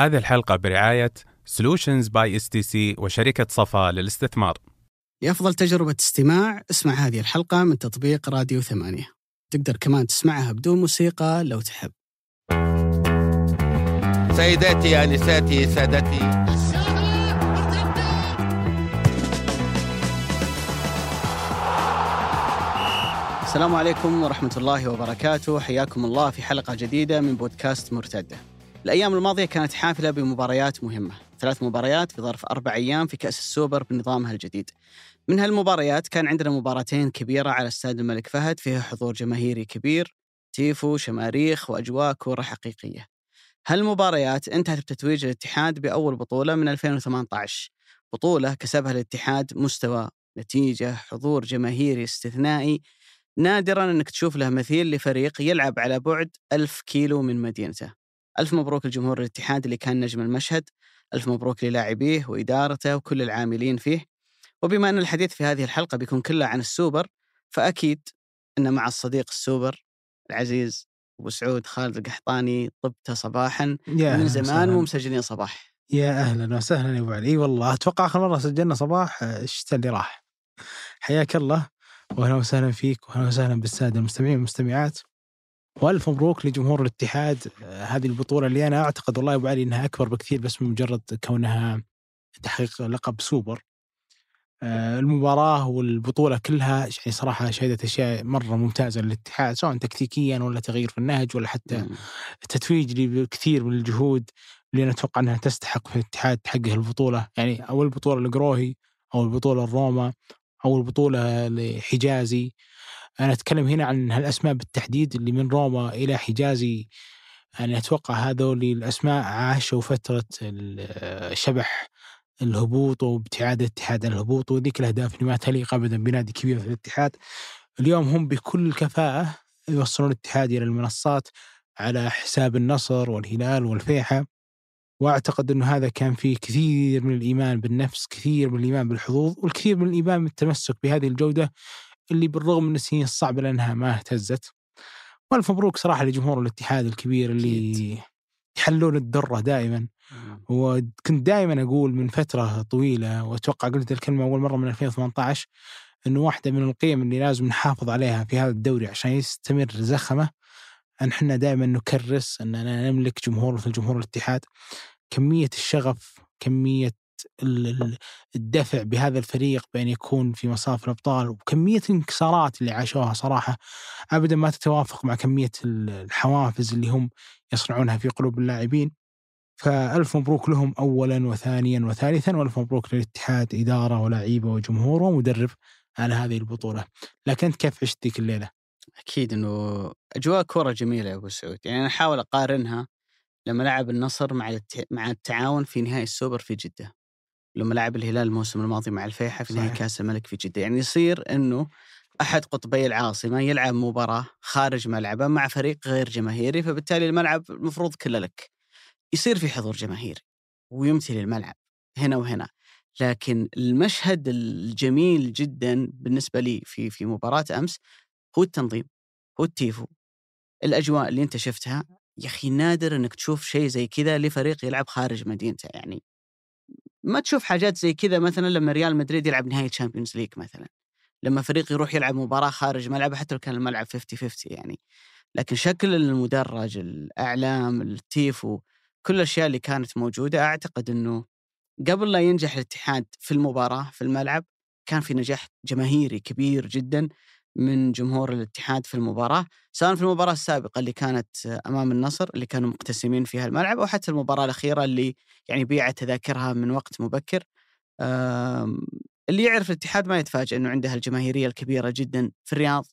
هذه الحلقة برعاية Solutions by STC وشركة صفا للاستثمار. لأفضل تجربة استماع. اسمع هذه الحلقة من تطبيق راديو ثمانية. تقدر كمان تسمعها بدون موسيقى لو تحب. سيداتي انساتي سادتي. السلام عليكم ورحمة الله وبركاته. حياكم الله في حلقة جديدة من بودكاست مرتدة. الأيام الماضية كانت حافلة بمباريات مهمة. ثلاث مباريات في ظرف أربع أيام في كأس السوبر بنظامها الجديد. من هالمباريات كان عندنا مباراتين كبيرة على استاد الملك فهد فيها حضور جماهيري كبير تيفو شماريخ وأجواء كورة حقيقية هالمباريات انتهت بتتويج الاتحاد بأول بطولة من 2018 بطولة كسبها الاتحاد مستوى نتيجة حضور جماهيري استثنائي. نادرا أنك تشوف له مثيل لفريق يلعب على بعد ألف كيلو من مدينته. ألف مبروك لجمهور الاتحاد اللي كان نجم المشهد ألف مبروك للاعبيه وإدارته وكل العاملين فيه. وبما أن الحديث في هذه الحلقة بيكون كله عن السوبر فأكيد أن مع الصديق السوبر العزيز أبو سعود خالد القحطاني طبته صباحا من أهلاً زمان. مو مسجلين صباح. يا أهلا وسهلا يا أبو علي. والله أتوقع آخر مرة سجلنا صباح الشتاء اللي راح. حياك الله. واهلا وسهلا فيك واهلا وسهلا بالسادة المستمعين والمستمعات. والف مبروك لجمهور الاتحاد. آه، هذه البطولة اللي أنا أعتقد والله أبو علي إنها أكبر بكثير بس من مجرد كونها تحقيق لقب سوبر. آه، المباراة والبطولة كلها يعني صراحة شهدت أشياء مرة ممتازة للاتحاد سواء تكتيكيا ولا تغيير في النهج ولا حتى. تتويج لكثير من الجهود اللي أنا أتوقع إنها تستحق في الاتحاد تحقق البطوله يعني أول بطولة لقروهي أو البطوله لروما أو البطوله لحجازي. أنا أتكلم هنا عن هالأسماء بالتحديد اللي من روما إلى حجازي. أنا أتوقع هذول الأسماء عاشوا فترة ال- شبح الهبوط وابتعاد الاتحاد عن الهبوط وذيك الأهداف اللي ما تليق ابدا بنادي كبير في الاتحاد. اليوم هم بكل كفاءة يوصلون الاتحاد إلى المنصات على حساب النصر والهلال والفيحة. وأعتقد إنه هذا كان فيه كثير من الإيمان بالنفس، كثير من الإيمان بالحظوظ، والكثير من الإيمان بالتمسك بهذه الجودة. اللي بالرغم من السنين الصعبة لأنها ما اهتزت. وألف مبروك صراحة لجمهور الاتحاد الكبير اللي. يحلون الدرة دائما. وكنت دائما أقول من فترة طويلة وأتوقع قلت الكلمة أول مرة من 2018 إنه واحدة من القيم اللي لازم نحافظ عليها في هذا الدوري عشان يستمر زخمة أن إحنا دائما نكرس أننا نملك جمهور مثل جمهور الاتحاد كمية الشغف كمية الدفع بهذا الفريق بأن يكون في مصاف الأبطال وكمية الانكسارات اللي عاشوها صراحة ابدا ما تتوافق مع كمية ال- الحوافز اللي هم يصنعونها في قلوب اللاعبين. فألف مبروك لهم أولا وثانيا وثالثا وألف مبروك للاتحاد إدارة ولاعيبة وجمهور ومدرب على هذه البطولة. لكن أنت كيف عشت ذيك الليلة؟ أكيد أنه أجواء كورة جميلة يا أبو سعود. يعني أنا أحاول أقارنها لما لعب النصر مع مع التعاون في نهائي السوبر في جدة. لما لعب الهلال الموسم الماضي مع الفيحة في نهائي. كأس الملك في جدة. يعني يصير أنه أحد قطبي العاصمة يلعب مباراة خارج ملعبه مع فريق غير جماهيري فبالتالي الملعب المفروض كله لك. يصير في حضور جماهيري ويمتلي الملعب هنا وهنا. لكن المشهد الجميل جدا بالنسبة لي في في مباراة أمس هو التنظيم هو التيفو. الأجواء اللي أنت شفتها يا أخي نادر أنك تشوف شيء زي كذا لفريق يلعب خارج مدينته. يعني ما تشوف حاجات زي كذا مثلا لما ريال مدريد يلعب نهائي Champions League مثلا لما فريق يروح يلعب مباراة خارج ملعبه حتى لو كان الملعب 50 50 يعني. لكن شكل المدرج الأعلام التيفو كل الأشياء اللي كانت موجودة أعتقد أنه قبل لا ينجح الاتحاد في المباراة في الملعب كان في نجاح جماهيري كبير جدا. من جمهور الاتحاد في المباراة سواء في المباراة السابقة اللي كانت أمام النصر اللي كانوا مقتسمين فيها الملعب أو حتى المباراة الأخيرة اللي يعني بيعت تذاكرها من وقت مبكر. آم، اللي يعرف الاتحاد ما يتفاجئ أنه عنده الجماهيرية الكبيرة جدا في الرياض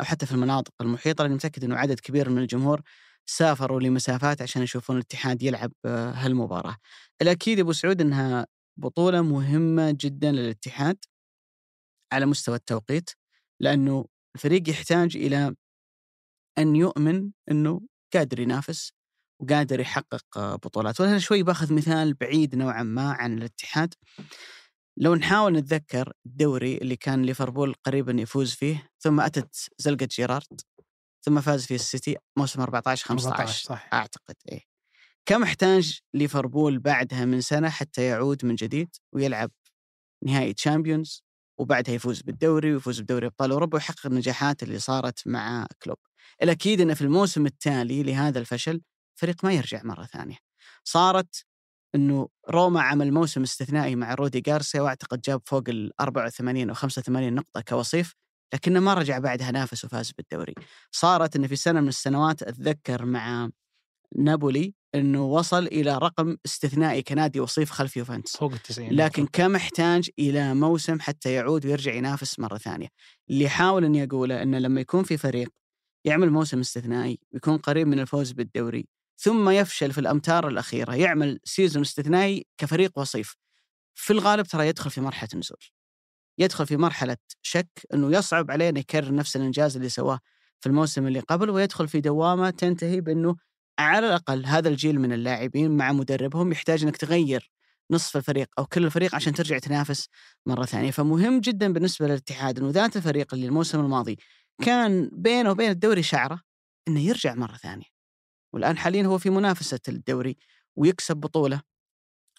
أو حتى في المناطق المحيطة لأني متأكد أنه عدد كبير من الجمهور سافروا لمسافات عشان يشوفون الاتحاد يلعب هالمباراة. الأكيد أبو سعود أنها بطولة مهمة جدا للاتحاد على مستوى التوقيت. لأنه الفريق يحتاج إلى أن يؤمن أنه قادر ينافس وقادر يحقق آه، بطولات. وأنا شوي باخذ مثال بعيد نوعا ما عن الاتحاد. لو نحاول نتذكر الدوري اللي كان ليفربول قريب أن يفوز فيه ثم أتت زلقة جيرارد ثم فاز فيه السيتي موسم 14 15 14 صح أعتقد إيه. كم احتاج ليفربول بعدها من سنة حتى يعود من جديد ويلعب نهائي Champions وبعدها يفوز بالدوري ويفوز بدوري أبطال أوروبا ويحقق النجاحات اللي صارت مع كلوب. الأكيد انه في الموسم التالي لهذا الفشل فريق ما يرجع مرة ثانية. صارت إنه روما عمل موسم استثنائي مع رودي غارسيا وأعتقد جاب فوق ال 84 أو 85 نقطة كوصيف لكنه ما رجع بعدها نافس وفاز بالدوري. صارت انه في سنة من السنوات أتذكر مع نابولي إنه وصل إلى رقم استثنائي كنادي وصيف خلف يوفنتوس. فوق ال 90 لكن كم يحتاج إلى موسم حتى يعود ويرجع ينافس مرة ثانية. اللي احاول إني أقوله إنه لما يكون في فريق يعمل موسم استثنائي ويكون قريب من الفوز بالدوري ثم يفشل في الأمتار الأخيرة يعمل سيزون استثنائي كفريق وصيف. في الغالب ترى يدخل في مرحلة نزول. يدخل في مرحلة شك إنه يصعب عليه إنه يكرر نفس الإنجاز اللي سواه في الموسم اللي قبل ويدخل في دوامة تنتهي بإنه على الأقل هذا الجيل من اللاعبين مع مدربهم يحتاج إنك تغير نصف الفريق أو كل الفريق عشان ترجع تنافس مرة ثانية، فمهم جدا بالنسبة للاتحاد إنه ذات الفريق اللي الموسم الماضي كان بينه وبين الدوري شعره إنه يرجع مرة ثانية. والآن حاليا هو في منافسة الدوري ويكسب بطولة.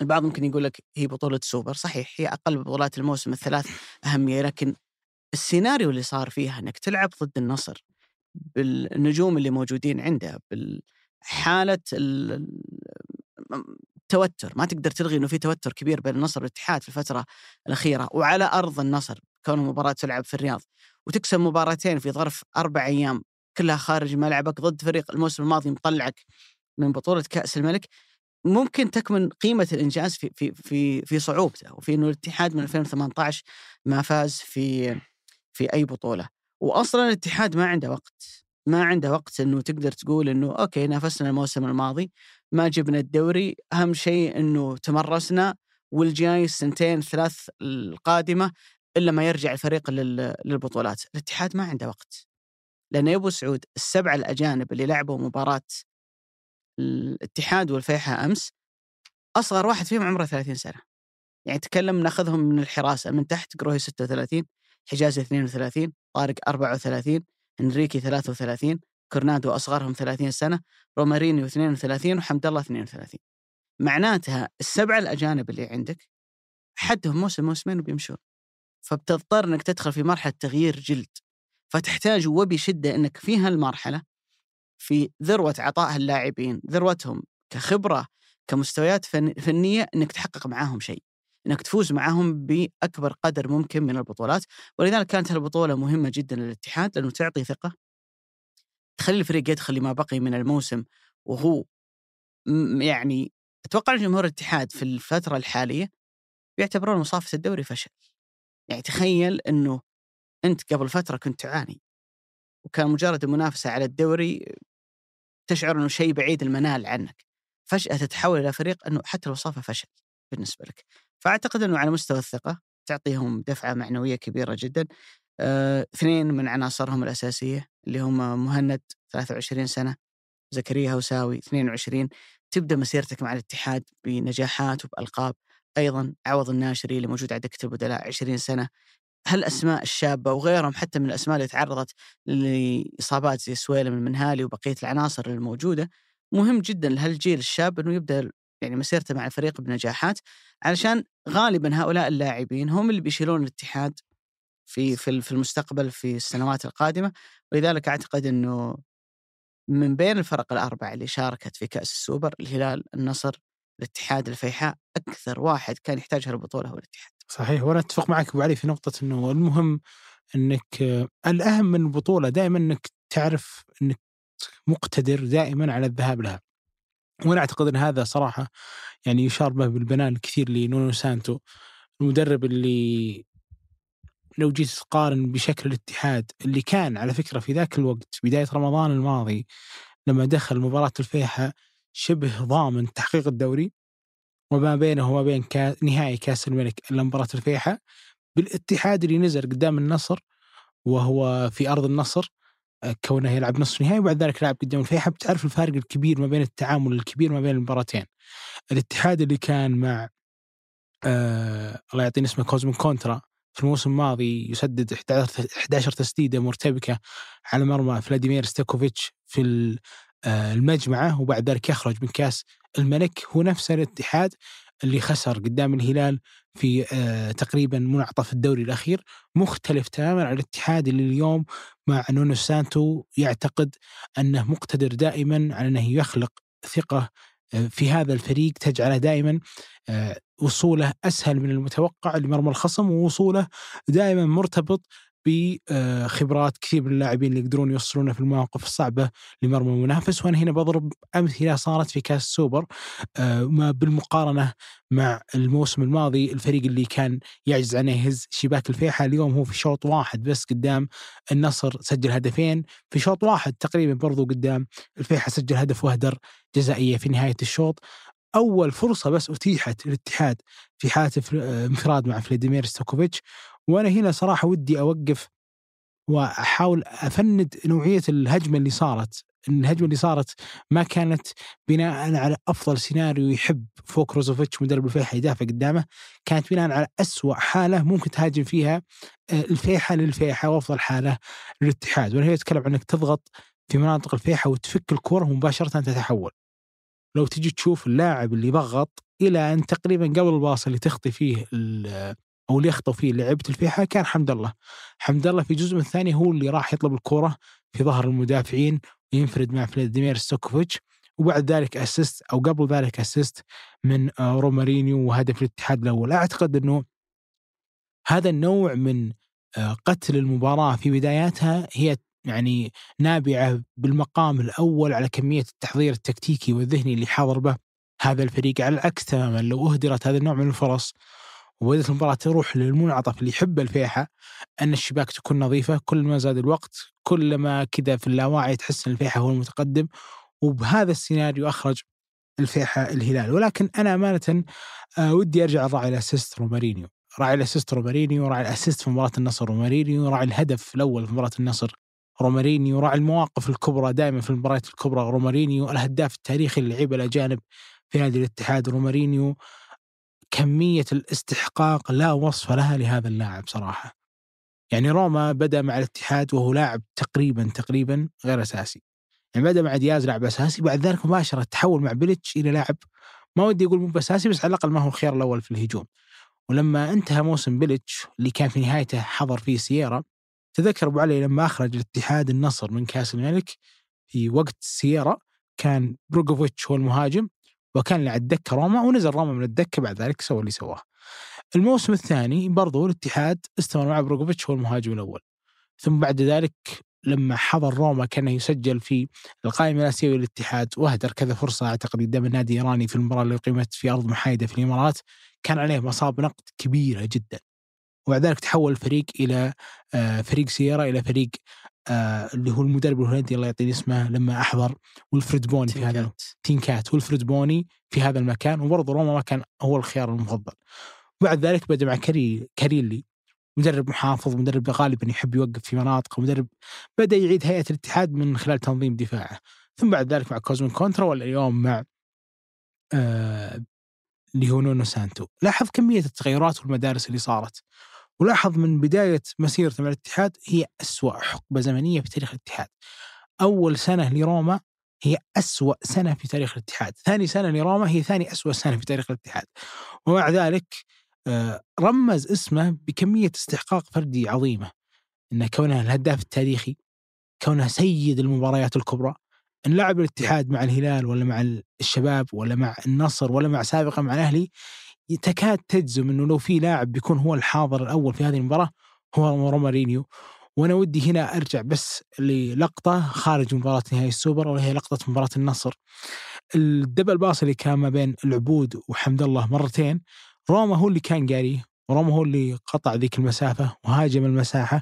البعض ممكن يقول لك هي بطولة سوبر، صحيح هي أقل بطولات الموسم الثلاث أهمية لكن السيناريو اللي صار فيها إنك تلعب ضد النصر بالنجوم اللي موجودين عنده بال حالة التوتر ما تقدر تلغي إنه في توتر كبير بين النصر والاتحاد في الفترة الأخيرة وعلى أرض النصر كون مباراه تلعب في الرياض وتكسب مباراتين في ظرف أربع أيام كلها خارج ملعبك ضد فريق الموسم الماضي مطلعك من بطولة كأس الملك ممكن تكمن قيمة الإنجاز في في في في صعوبته وفي إنه الاتحاد من 2018 ما فاز في في أي بطولة. واصلا الاتحاد ما عنده وقت. ما عنده وقت إنه تقدر تقول إنه أوكي نافسنا الموسم الماضي ما جبنا الدوري أهم شيء إنه تمرسنا والجاي السنتين ثلاث القادمة إلا ما يرجع الفريق للبطولات، الاتحاد ما عنده وقت. لأن يا ابو سعود السبعه الأجانب اللي لعبوا مباراة الاتحاد والفيحاء أمس أصغر واحد فيهم عمره 30 سنة. يعني تكلم ناخذهم من الحراسة من تحت قروهي 36 حجازي 32 طارق 34 إنريكي 33 كورنادو أصغرهم 30 سنة رومارينيو 32 وحمد الله 32 معناتها السبعه الأجانب اللي عندك حدهم موسم موسمين وبيمشون. فبتضطر إنك تدخل في مرحلة تغيير جلد. فتحتاج وبشدة إنك في هالمرحلة في ذروة عطاء اللاعبين ذروتهم كخبرة كمستويات فنية إنك تحقق معاهم شيء. إنك تفوز معهم بأكبر قدر ممكن من البطولات. ولذلك كانت البطوله مهمة جدا للاتحاد لأنه تعطي ثقة. تخلي الفريق يدخل لما بقي من الموسم وهو يعني أتوقع جمهور الاتحاد في الفترة الحالية يعتبرون مصافه الدوري فشل. يعني تخيل إنه أنت قبل فترة كنت تعاني وكان مجرد المنافسة على الدوري تشعر إنه شيء بعيد المنال عنك. فجأة تتحول إلى فريق إنه حتى الوصافه فشل بالنسبة لك. فأعتقد إنه على مستوى الثقة تعطيهم دفعة معنوية كبيرة جدا. آه، اثنين من عناصرهم الأساسية اللي هم مهند 23 سنة زكريا هوساوي 22 تبدأ مسيرتك مع الاتحاد بنجاحات وبألقاب. أيضا عوض الناشري اللي موجود على دكه البدلاء 20 سنه هالاسماء الشابة وغيرهم حتى من الأسماء اللي تعرضت لإصابات زي سويلم المنهالي وبقية العناصر الموجودة مهم جدا لهالجيل الشاب إنه يبدأ يعني مسيرته مع الفريق بنجاحات علشان غالبا هؤلاء اللاعبين هم اللي بيشيلون الاتحاد في في في المستقبل في السنوات القادمة ولذلك أعتقد إنه من بين الفرق الأربعة اللي شاركت في كأس السوبر الهلال النصر الاتحاد الفيحاء أكثر واحد كان يحتاج هالبطوله هو الاتحاد. صحيح وأنا أتفق معك أبو علي في نقطة إنه المهم إنك الأهم من البطولة دائما إنك تعرف إنك مقتدر دائما على الذهاب لها. وأنا أعتقد إن هذا صراحة يعني يشار به بالبنان الكثير لنونو سانتو المدرب اللي لو جيت تقارن بشكل الاتحاد اللي كان على فكرة في ذاك الوقت بداية رمضان الماضي لما دخل مباراة الفيحة شبه ضامن تحقيق الدوري وما بينه وما بين. نهائي كأس الملك إلا مباراة الفيحة بالاتحاد اللي نزل قدام النصر وهو في أرض النصر كونه يلعب نصف نهائي وبعد ذلك لعب قدام. الفيحة بتعرف الفارق الكبير ما بين التعامل الكبير ما بين المباراتين. الاتحاد اللي كان مع آه الله يعطيني اسمه كوزمين كونترا في الموسم الماضي يسدد 11 11 تسديدة مرتبكة على مرمى فلاديمير ستويكوفيتش في آه، المجمعة وبعد ذلك يخرج من كأس الملك. هو نفس الاتحاد اللي خسر قدام الهلال في آه، تقريبا منعطف الدوري الأخير مختلف تماما عن الاتحاد اللي اليوم مع نونو سانتو يعتقد أنه مقتدر دائما على أنه يخلق ثقة آه، في هذا الفريق تجعله دائما آه، وصوله أسهل من المتوقع لمرمى الخصم ووصوله دائما مرتبط بخبرات كثير من اللاعبين اللي يقدرون يوصلونه في المواقف الصعبة لمرمى المنافس. وأنا هنا بضرب أمثلة صارت في كاس السوبر آه، ما بالمقارنة مع الموسم الماضي الفريق اللي كان يعجز عنه يهز شباك الفيحة. اليوم هو في شوط واحد بس قدام النصر سجل هدفين. في شوط واحد تقريبا برضو قدام الفيحة سجل هدف وأهدر جزائية في نهاية الشوط. أول فرصة بس أتيحت للاتحاد في حالة انفراد مع فلاديمير ستويكوفيتش. وأنا هنا صراحة ودي أوقف وأحاول أفند نوعية الهجمة اللي صارت. الهجمة اللي صارت ما كانت بناء على أفضل سيناريو يحب فوك رازوفيتش مدرب الفيحة يدافع قدامه كانت بناء على أسوأ حالة ممكن تهاجم فيها آه، الفيحة للفيحة وأفضل حالة للاتحاد. وأنا هنا أتكلم عن إنك تضغط في مناطق الفيحة وتفك الكرة مباشرة تتحول. لو تجي تشوف اللاعب اللي ضغط إلى أن تقريبا قبل ال pass اللي تخطي فيه أو اللي يخطو فيه لعيبه الفيحة كان حمد الله. حمد الله في جزء من الثاني هو اللي راح يطلب الكرة في ظهر المدافعين وينفرد مع فلاديمير ستويكوفيتش. وبعد ذلك assist أو قبل ذلك assist من آه، رومارينيو وهدف الاتحاد الأول. أعتقد إنه هذا النوع من آه، قتل المباراة في بداياتها هي يعني نابعة بالمقام الأول على كمية التحضير التكتيكي والذهني اللي حاضر به هذا الفريق. على العكس تماما لو أهدرت هذا النوع من الفرص وبدأت المباراة تروح للمنعطف اللي يحب الفيحة أن الشباك تكون نظيفة كل ما زاد الوقت كل ما كذا في اللاواعي تحس أن الفيحة هو المتقدم وبهذا السيناريو أخرج الفيحة الهلال. ولكن أنا أمانة آه، ودي أرجع الراعي ال assist رومارينيو. راعي ال assist رومارينيو راعي ال assist في مباراة النصر رومارينيو راعي الهدف الأول في مباراة النصر رومارينيو راعي المواقف الكبرى دائما في المباريات الكبرى رومارينيو الهداف التاريخي للعيبة الأجانب في نادي الاتحاد رومارينيو. كمية الاستحقاق لا وصف لها لهذا اللاعب صراحة. يعني روما بدأ مع الاتحاد وهو لاعب تقريبا تقريبا غير أساسي. يعني بدأ مع دياز لاعب أساسي بعد ذلك مباشرة تحول مع بيليتش إلى لاعب ما ودي أقول مو بأساسي بس على الأقل ما هو الخيار الأول في الهجوم. ولما انتهى موسم بيلتش اللي كان في نهايته حضر فيه سييرا تذكر أبو علي لما أخرج الاتحاد النصر من كأس الملك في وقت سييرا كان بريجوفيتش هو المهاجم. وكان على الدكه روما ونزل روما من الدكة بعد ذلك سوى اللي سواه. الموسم الثاني برضو الاتحاد استمر مع بريجوفيتش هو المهاجم الأول. ثم بعد ذلك لما حضر روما كان يسجل في القائمة الآسيوية للاتحاد واهدر كذا فرصة أعتقد قدام النادي الإيراني في المباراة اللي اقيمت في أرض محايدة في الإمارات كان عليه مصب نقد كبيرة جدا. وبعد ذلك تحول الفريق إلى آه، فريق سييرا إلى فريق آه اللي هو المدرب الهولندي الله يعطيه اسمه لما أحضر ولفريد بوني في هذا تينكات ولفريد بوني في هذا المكان. وبرضه روما ما كان هو الخيار المفضل. بعد ذلك بدا مع كري كاريلي مدرب محافظ مدرب غالبا يحب يوقف في مناطق مدرب بدا يعيد هيئة الاتحاد من خلال تنظيم دفاعه. ثم بعد ذلك مع كوزمين كونترا واليوم مع آه اللي هو نونو سانتو. لاحظ كمية التغيرات والمدارس اللي صارت. ولاحظ من بداية مسيرته مع الاتحاد هي أسوأ حقبة زمنية في تاريخ الاتحاد. أول سنة لروما هي أسوأ سنة في تاريخ الاتحاد. ثاني سنة لروما هي ثاني أسوأ سنة في تاريخ الاتحاد. ومع ذلك آه، رمز اسمه بكمية استحقاق فردي عظيمة. أنه كونه الهداف التاريخي كونه سيد المباريات الكبرى إن لعب الاتحاد مع الهلال ولا مع الشباب ولا مع النصر ولا مع سابقا مع الأهلي تكاد تجزم إنه لو في لاعب بيكون هو الحاضر الأول في هذه المباراة هو رومارينيو وأنا ودي هنا أرجع بس للقطة خارج مباراة نهائي السوبر وهي لقطة مباراة النصر. ال double pass اللي كان ما بين العبود وحمد الله مرتين روما هو اللي كان قاريه روما هو اللي قطع ذيك المسافة وهاجم المساحة.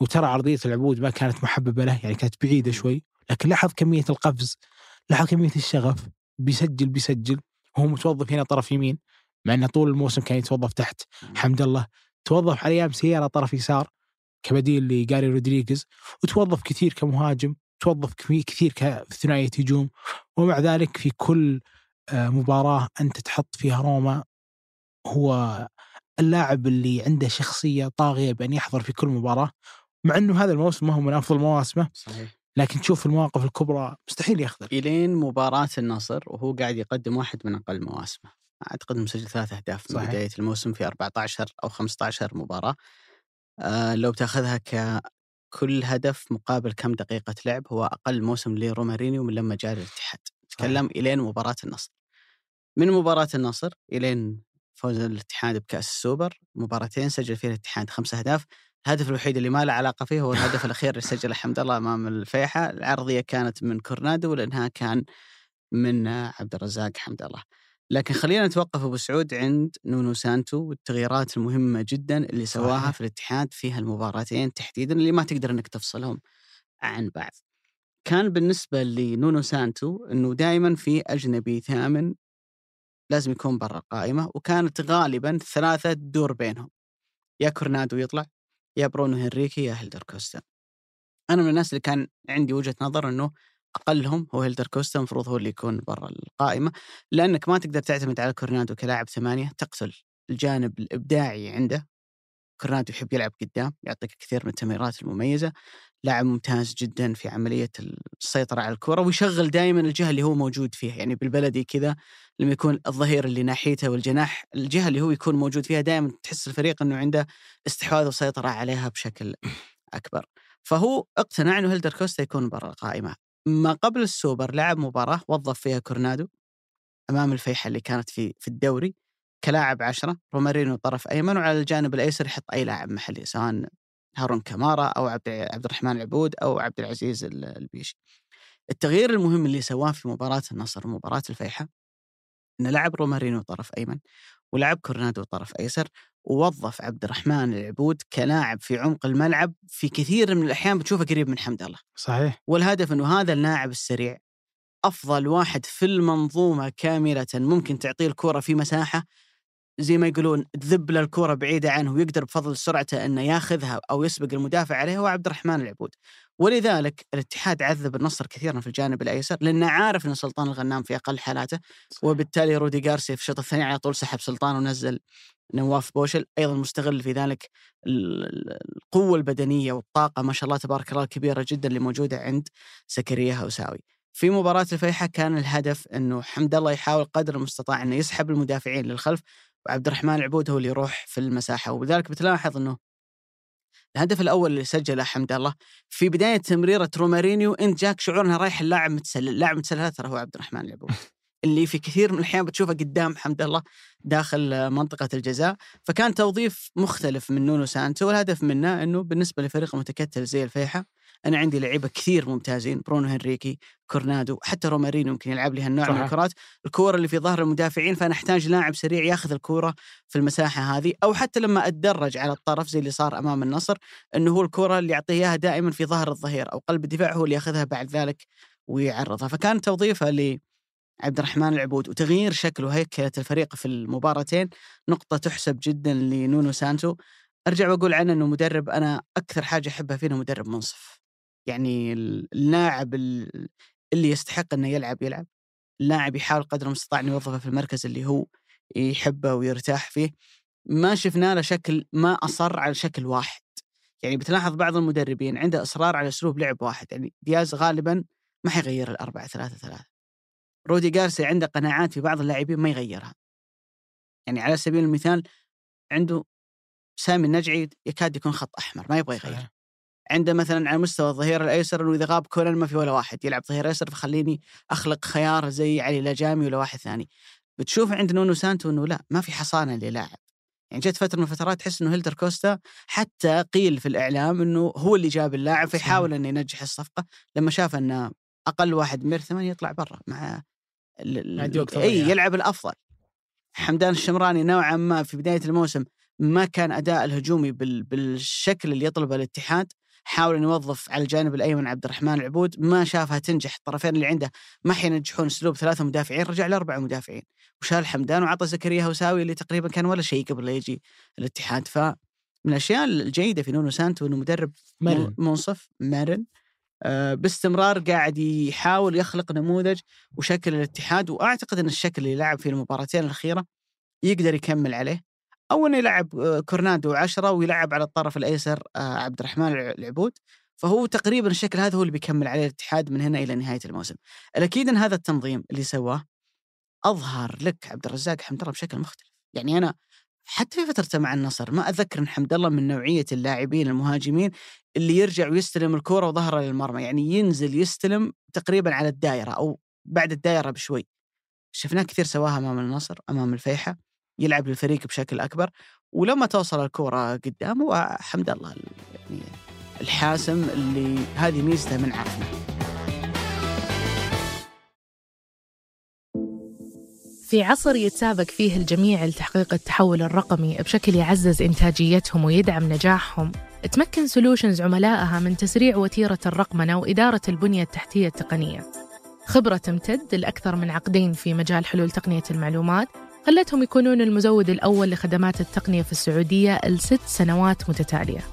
وترى عرضيه العبود ما كانت محببة له يعني كانت بعيدة شوي. لكن لاحظ كمية القفز لاحظ كمية الشغف بيسجل بيسجل. هو متوظف هنا طرف يمين. مع إنه طول الموسم كان يتوظف تحت. حمد الله. توظف على أيام سيارة طرف يسار كبديل لجاري رودريغيز. وتوظف كثير كمهاجم توظف كثير كثنائية هجوم ومع ذلك في كل آه، مباراة أنت تحط فيها روما هو اللاعب اللي عنده شخصية طاغية بأن يحضر في كل مباراة. مع إنه هذا الموسم ما هو من أفضل مواسمه صحيح. لكن تشوف المواقف الكبرى مستحيل ياخذ إلين مباراة النصر وهو قاعد يقدم واحد من أقل مواسمه. أعتقد مسجل ثلاث أهداف من صحيح. بداية الموسم في 14 أو 15 مباراة. آه لو تاخذها ككل هدف مقابل كم دقيقة لعب هو أقل موسم لرومارينيو من لما جاء الاتحاد تكلم إلين مباراة النصر. من مباراة النصر إلين فوز الاتحاد بكأس السوبر مباراتين سجل فيها الاتحاد خمس أهداف. الهدف الوحيد اللي ما له علاقة فيه هو الهدف الأخير اللي سجله حمد الله أمام الفيحة العرضية كانت من كورنادو والإنهاء كان من عبد الرزاق حمد الله لكن خلينا نتوقف أبو سعود عند نونو سانتو والتغييرات المهمة جدا اللي سواها صحيح. في الاتحاد في هالمباراتين تحديدا اللي ما تقدر إنك تفصلهم عن بعض. كان بالنسبة لنونو سانتو إنه دائما في أجنبي ثامن لازم يكون برا القائمه وكانت غالبا ثلاثة تدور بينهم. يا كورنادو يطلع يا برونو هنريكي يا هيلدر كوستا. أنا من الناس اللي كان عندي وجهة نظر إنه أقلهم هو هيلدر كوستا المفروض هو اللي يكون برا القائمة لأنك ما تقدر تعتمد على كورنادو كلاعب ثمانية تقتل الجانب الإبداعي عنده. كورنادو يحب يلعب قدام يعطيك كثير من التمريرات المميزة. لاعب ممتاز جدا في عملية السيطرة على الكرة ويشغل دائما الجهة اللي هو موجود فيها. يعني بالبلدي كذا لما يكون الظهير اللي ناحيته والجناح الجهة اللي هو يكون موجود فيها دائما تحس الفريق إنه عنده استحواذ وسيطرة عليها بشكل أكبر. فهو اقتنع إنه هيلدر كوستا يكون برا القائمة. ما قبل السوبر لعب مباراة وظف فيها كورنادو أمام الفيحة اللي كانت في في الدوري كلاعب عشرة رومارينو طرف أيمن وعلى الجانب الأيسر يحط أي لاعب محلي سواء هارون كمارا أو عبد عبد الرحمن العبود أو عبد العزيز البيشي التغيير المهم اللي سواه في مباراة النصر ومباراة الفيحة أنه لعب رومارينو طرف أيمن ولعب كورنادو طرف أيسر ووظف عبد الرحمن العبود كلاعب في عمق الملعب في كثير من الأحيان بتشوفه قريب من حمد الله. صحيح. والهدف إنه هذا اللاعب السريع أفضل واحد في المنظومة كاملة ممكن تعطيه الكرة في مساحة زي ما يقولون تذب له الكرة بعيدة عنه ويقدر بفضل سرعته إنه ياخذها أو يسبق المدافع عليه هو عبد الرحمن العبود. ولذلك الاتحاد عذب النصر كثيرا في الجانب الأيسر لأنه عارف إن سلطان الغنام في أقل حالاته وبالتالي رودي جارسيا في الشوط الثاني على طول سحب سلطان ونزل نواف بوشل أيضا مستغل في ذلك ال- القوة البدنية والطاقة ما شاء الله تبارك الله الكبيرة جدا اللي موجودة عند زكريا هوساوي. في مباراة الفيحة كان الهدف إنه حمد الله يحاول قدر المستطاع إنه يسحب المدافعين للخلف وعبد الرحمن العبود هو اللي يروح في المساحة وبذلك بتلاحظ إنه الهدف الأول اللي سجله حمد الله في بداية تمريرة رومارينيو انت جاك شعور إنه رايح اللاعب متسلل، اللاعب متسلل ترى هو عبد الرحمن العبود. اللي في كثير من الأحيان بتشوفه قدام حمد الله داخل منطقة الجزاء، فكان توظيف مختلف من نونو سانتو والهدف منه إنه بالنسبة لفريق متكتل زي الفيحة أنا عندي لعيبة كثير ممتازين برونو هنريكي كورنادو حتى رومارينيو يمكن يلعب لي هالنوع من. الكرات. الكور اللي في ظهر المدافعين فانا احتاج لاعب سريع ياخذ الكورة في المساحة هذه أو حتى لما أتدرج على الطرف زي اللي صار أمام النصر إنه هو الكره اللي يعطيه إياها دائما في ظهر الظهير أو قلب الدفاع هو اللي ياخذها بعد ذلك ويعرضها. فكان توظيفه لعبد الرحمن العبود وتغيير شكل وهيكله الفريق في المباراتين نقطة تحسب جدا لنونو سانتو. أرجع وأقول عنه إنه مدرب أنا أكثر حاجة أحبها فيه إنه مدرب منصف. يعني اللاعب ال- اللي يستحق إنه يلعب يلعب. اللاعب يحاول قدر المستطاع إنه يوظفه في المركز اللي هو يحبه ويرتاح فيه. ما شفنا له شكل ما أصر على شكل واحد. يعني بتلاحظ بعض المدربين عنده إصرار على أسلوب لعب واحد. يعني دياز غالبا ما حيغير الأربعة ثلاثة ثلاثة. رودي جارسيا عنده قناعات في بعض اللاعبين ما يغيرها. يعني على سبيل المثال عنده سامي النجعي يكاد يكون خط أحمر ما يبغى يغير. عنده مثلا على مستوى الظهير الأيسر إنه إذا غاب كونان ما في ولا واحد يلعب ظهير أيسر فخليني أخلق خيار زي علي لاجامي ولا واحد ثاني. بتشوف عند نونو سانتو إنه لا ما في حصانة للاعب. يعني جت فترة من الفترات تحس إنه هيلدر كوستا حتى قيل في الإعلام إنه هو اللي جاب اللاعب فيحاول إنه ينجح الصفقة لما شاف ان أقل واحد من ثمانية يطلع برا مع يعدي وقت إي. يلعب الأفضل. حمدان الشمراني نوعا ما في بداية الموسم ما كان أداء الهجومي بال... بالشكل اللي يطلبه الاتحاد. حاول انه يوظف على الجانب الأيمن عبد الرحمن العبود. ما شافها تنجح. الطرفين اللي عنده ما حينجحون أسلوب ثلاثة مدافعين رجع لأربعة مدافعين. وشال حمدان وعطى زكريا هوساوي اللي تقريبا كان ولا شيء قبل لا يجي الاتحاد. ف من الأشياء الجيدة في نونو سانتو إنه مدرب مرن. منصف مرن. باستمرار قاعد يحاول يخلق نموذج وشكل الاتحاد وأعتقد إن الشكل اللي لعب في المباراتين الأخيرة يقدر يكمل عليه. أو إنه يلعب آه، كورنادو عشرة ويلعب على الطرف الأيسر آه، عبد الرحمن الع- العبود. فهو تقريبا الشكل هذا هو اللي بيكمل عليه الاتحاد من هنا إلى نهاية الموسم. الأكيد إن هذا التنظيم اللي سواه أظهر لك عبد الرزاق حمد الله بشكل مختلف، يعني أنا حتى في فترته مع النصر ما اتذكر إن حمد الله من نوعية اللاعبين المهاجمين اللي يرجع ويستلم الكره وظهره للمرمى، يعني ينزل يستلم تقريبا على الدائرة أو بعد الدائرة بشوي. شفناه كثير سواها أمام النصر، أمام الفيحة، يلعب للفريق بشكل أكبر، ولما توصل الكره قدامه حمد الله يعني الحاسم اللي هذه ميزته من عرفنا. في عصر يتسابق فيه الجميع لتحقيق التحول الرقمي بشكل يعزز إنتاجيتهم ويدعم نجاحهم. تمكن solutions عملائها من تسريع وتيرة الرقمنة وإدارة البنية التحتية التقنية. خبرة تمتد لأكثر من عقدين في مجال حلول تقنية المعلومات خلتهم يكونون المزود الأول لخدمات التقنية في السعودية لست سنوات متتالية.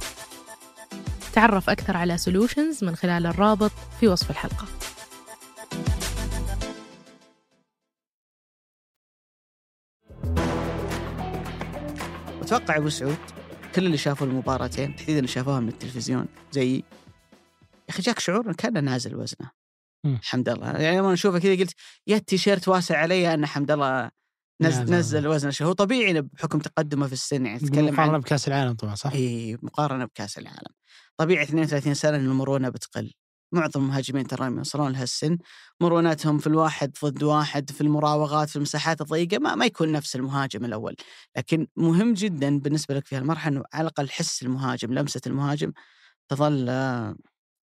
تعرف أكثر على solutions من خلال الرابط في وصف الحلقة. أتوقع أبو سعود كل اللي شافوا المباراتين تحديدا اللي شافوها من التلفزيون زي يا أخي جاك شعور كأنه نازل وزنه. حمد الله يعني لما نشوفه كذا قلت يا التيشيرت واسع علي ان حمد الله نزل. نزل وزنه هو طبيعي بحكم تقدمه في السن يعني تتكلم مقارنة عن بكأس العالم طبعا صح؟ اي مقارنة بكأس العالم طبيعي 32 سنة المرونة بتقل معظم المهاجمين ترى يوصلون لهالسن مرونتهم في الواحد ضد واحد في المراوغات في المساحات الضيقة ما, ما يكون نفس المهاجم الأول. لكن مهم جدا بالنسبة لك في هالمرحلة إنه على الأقل حس المهاجم لمسة المهاجم تظل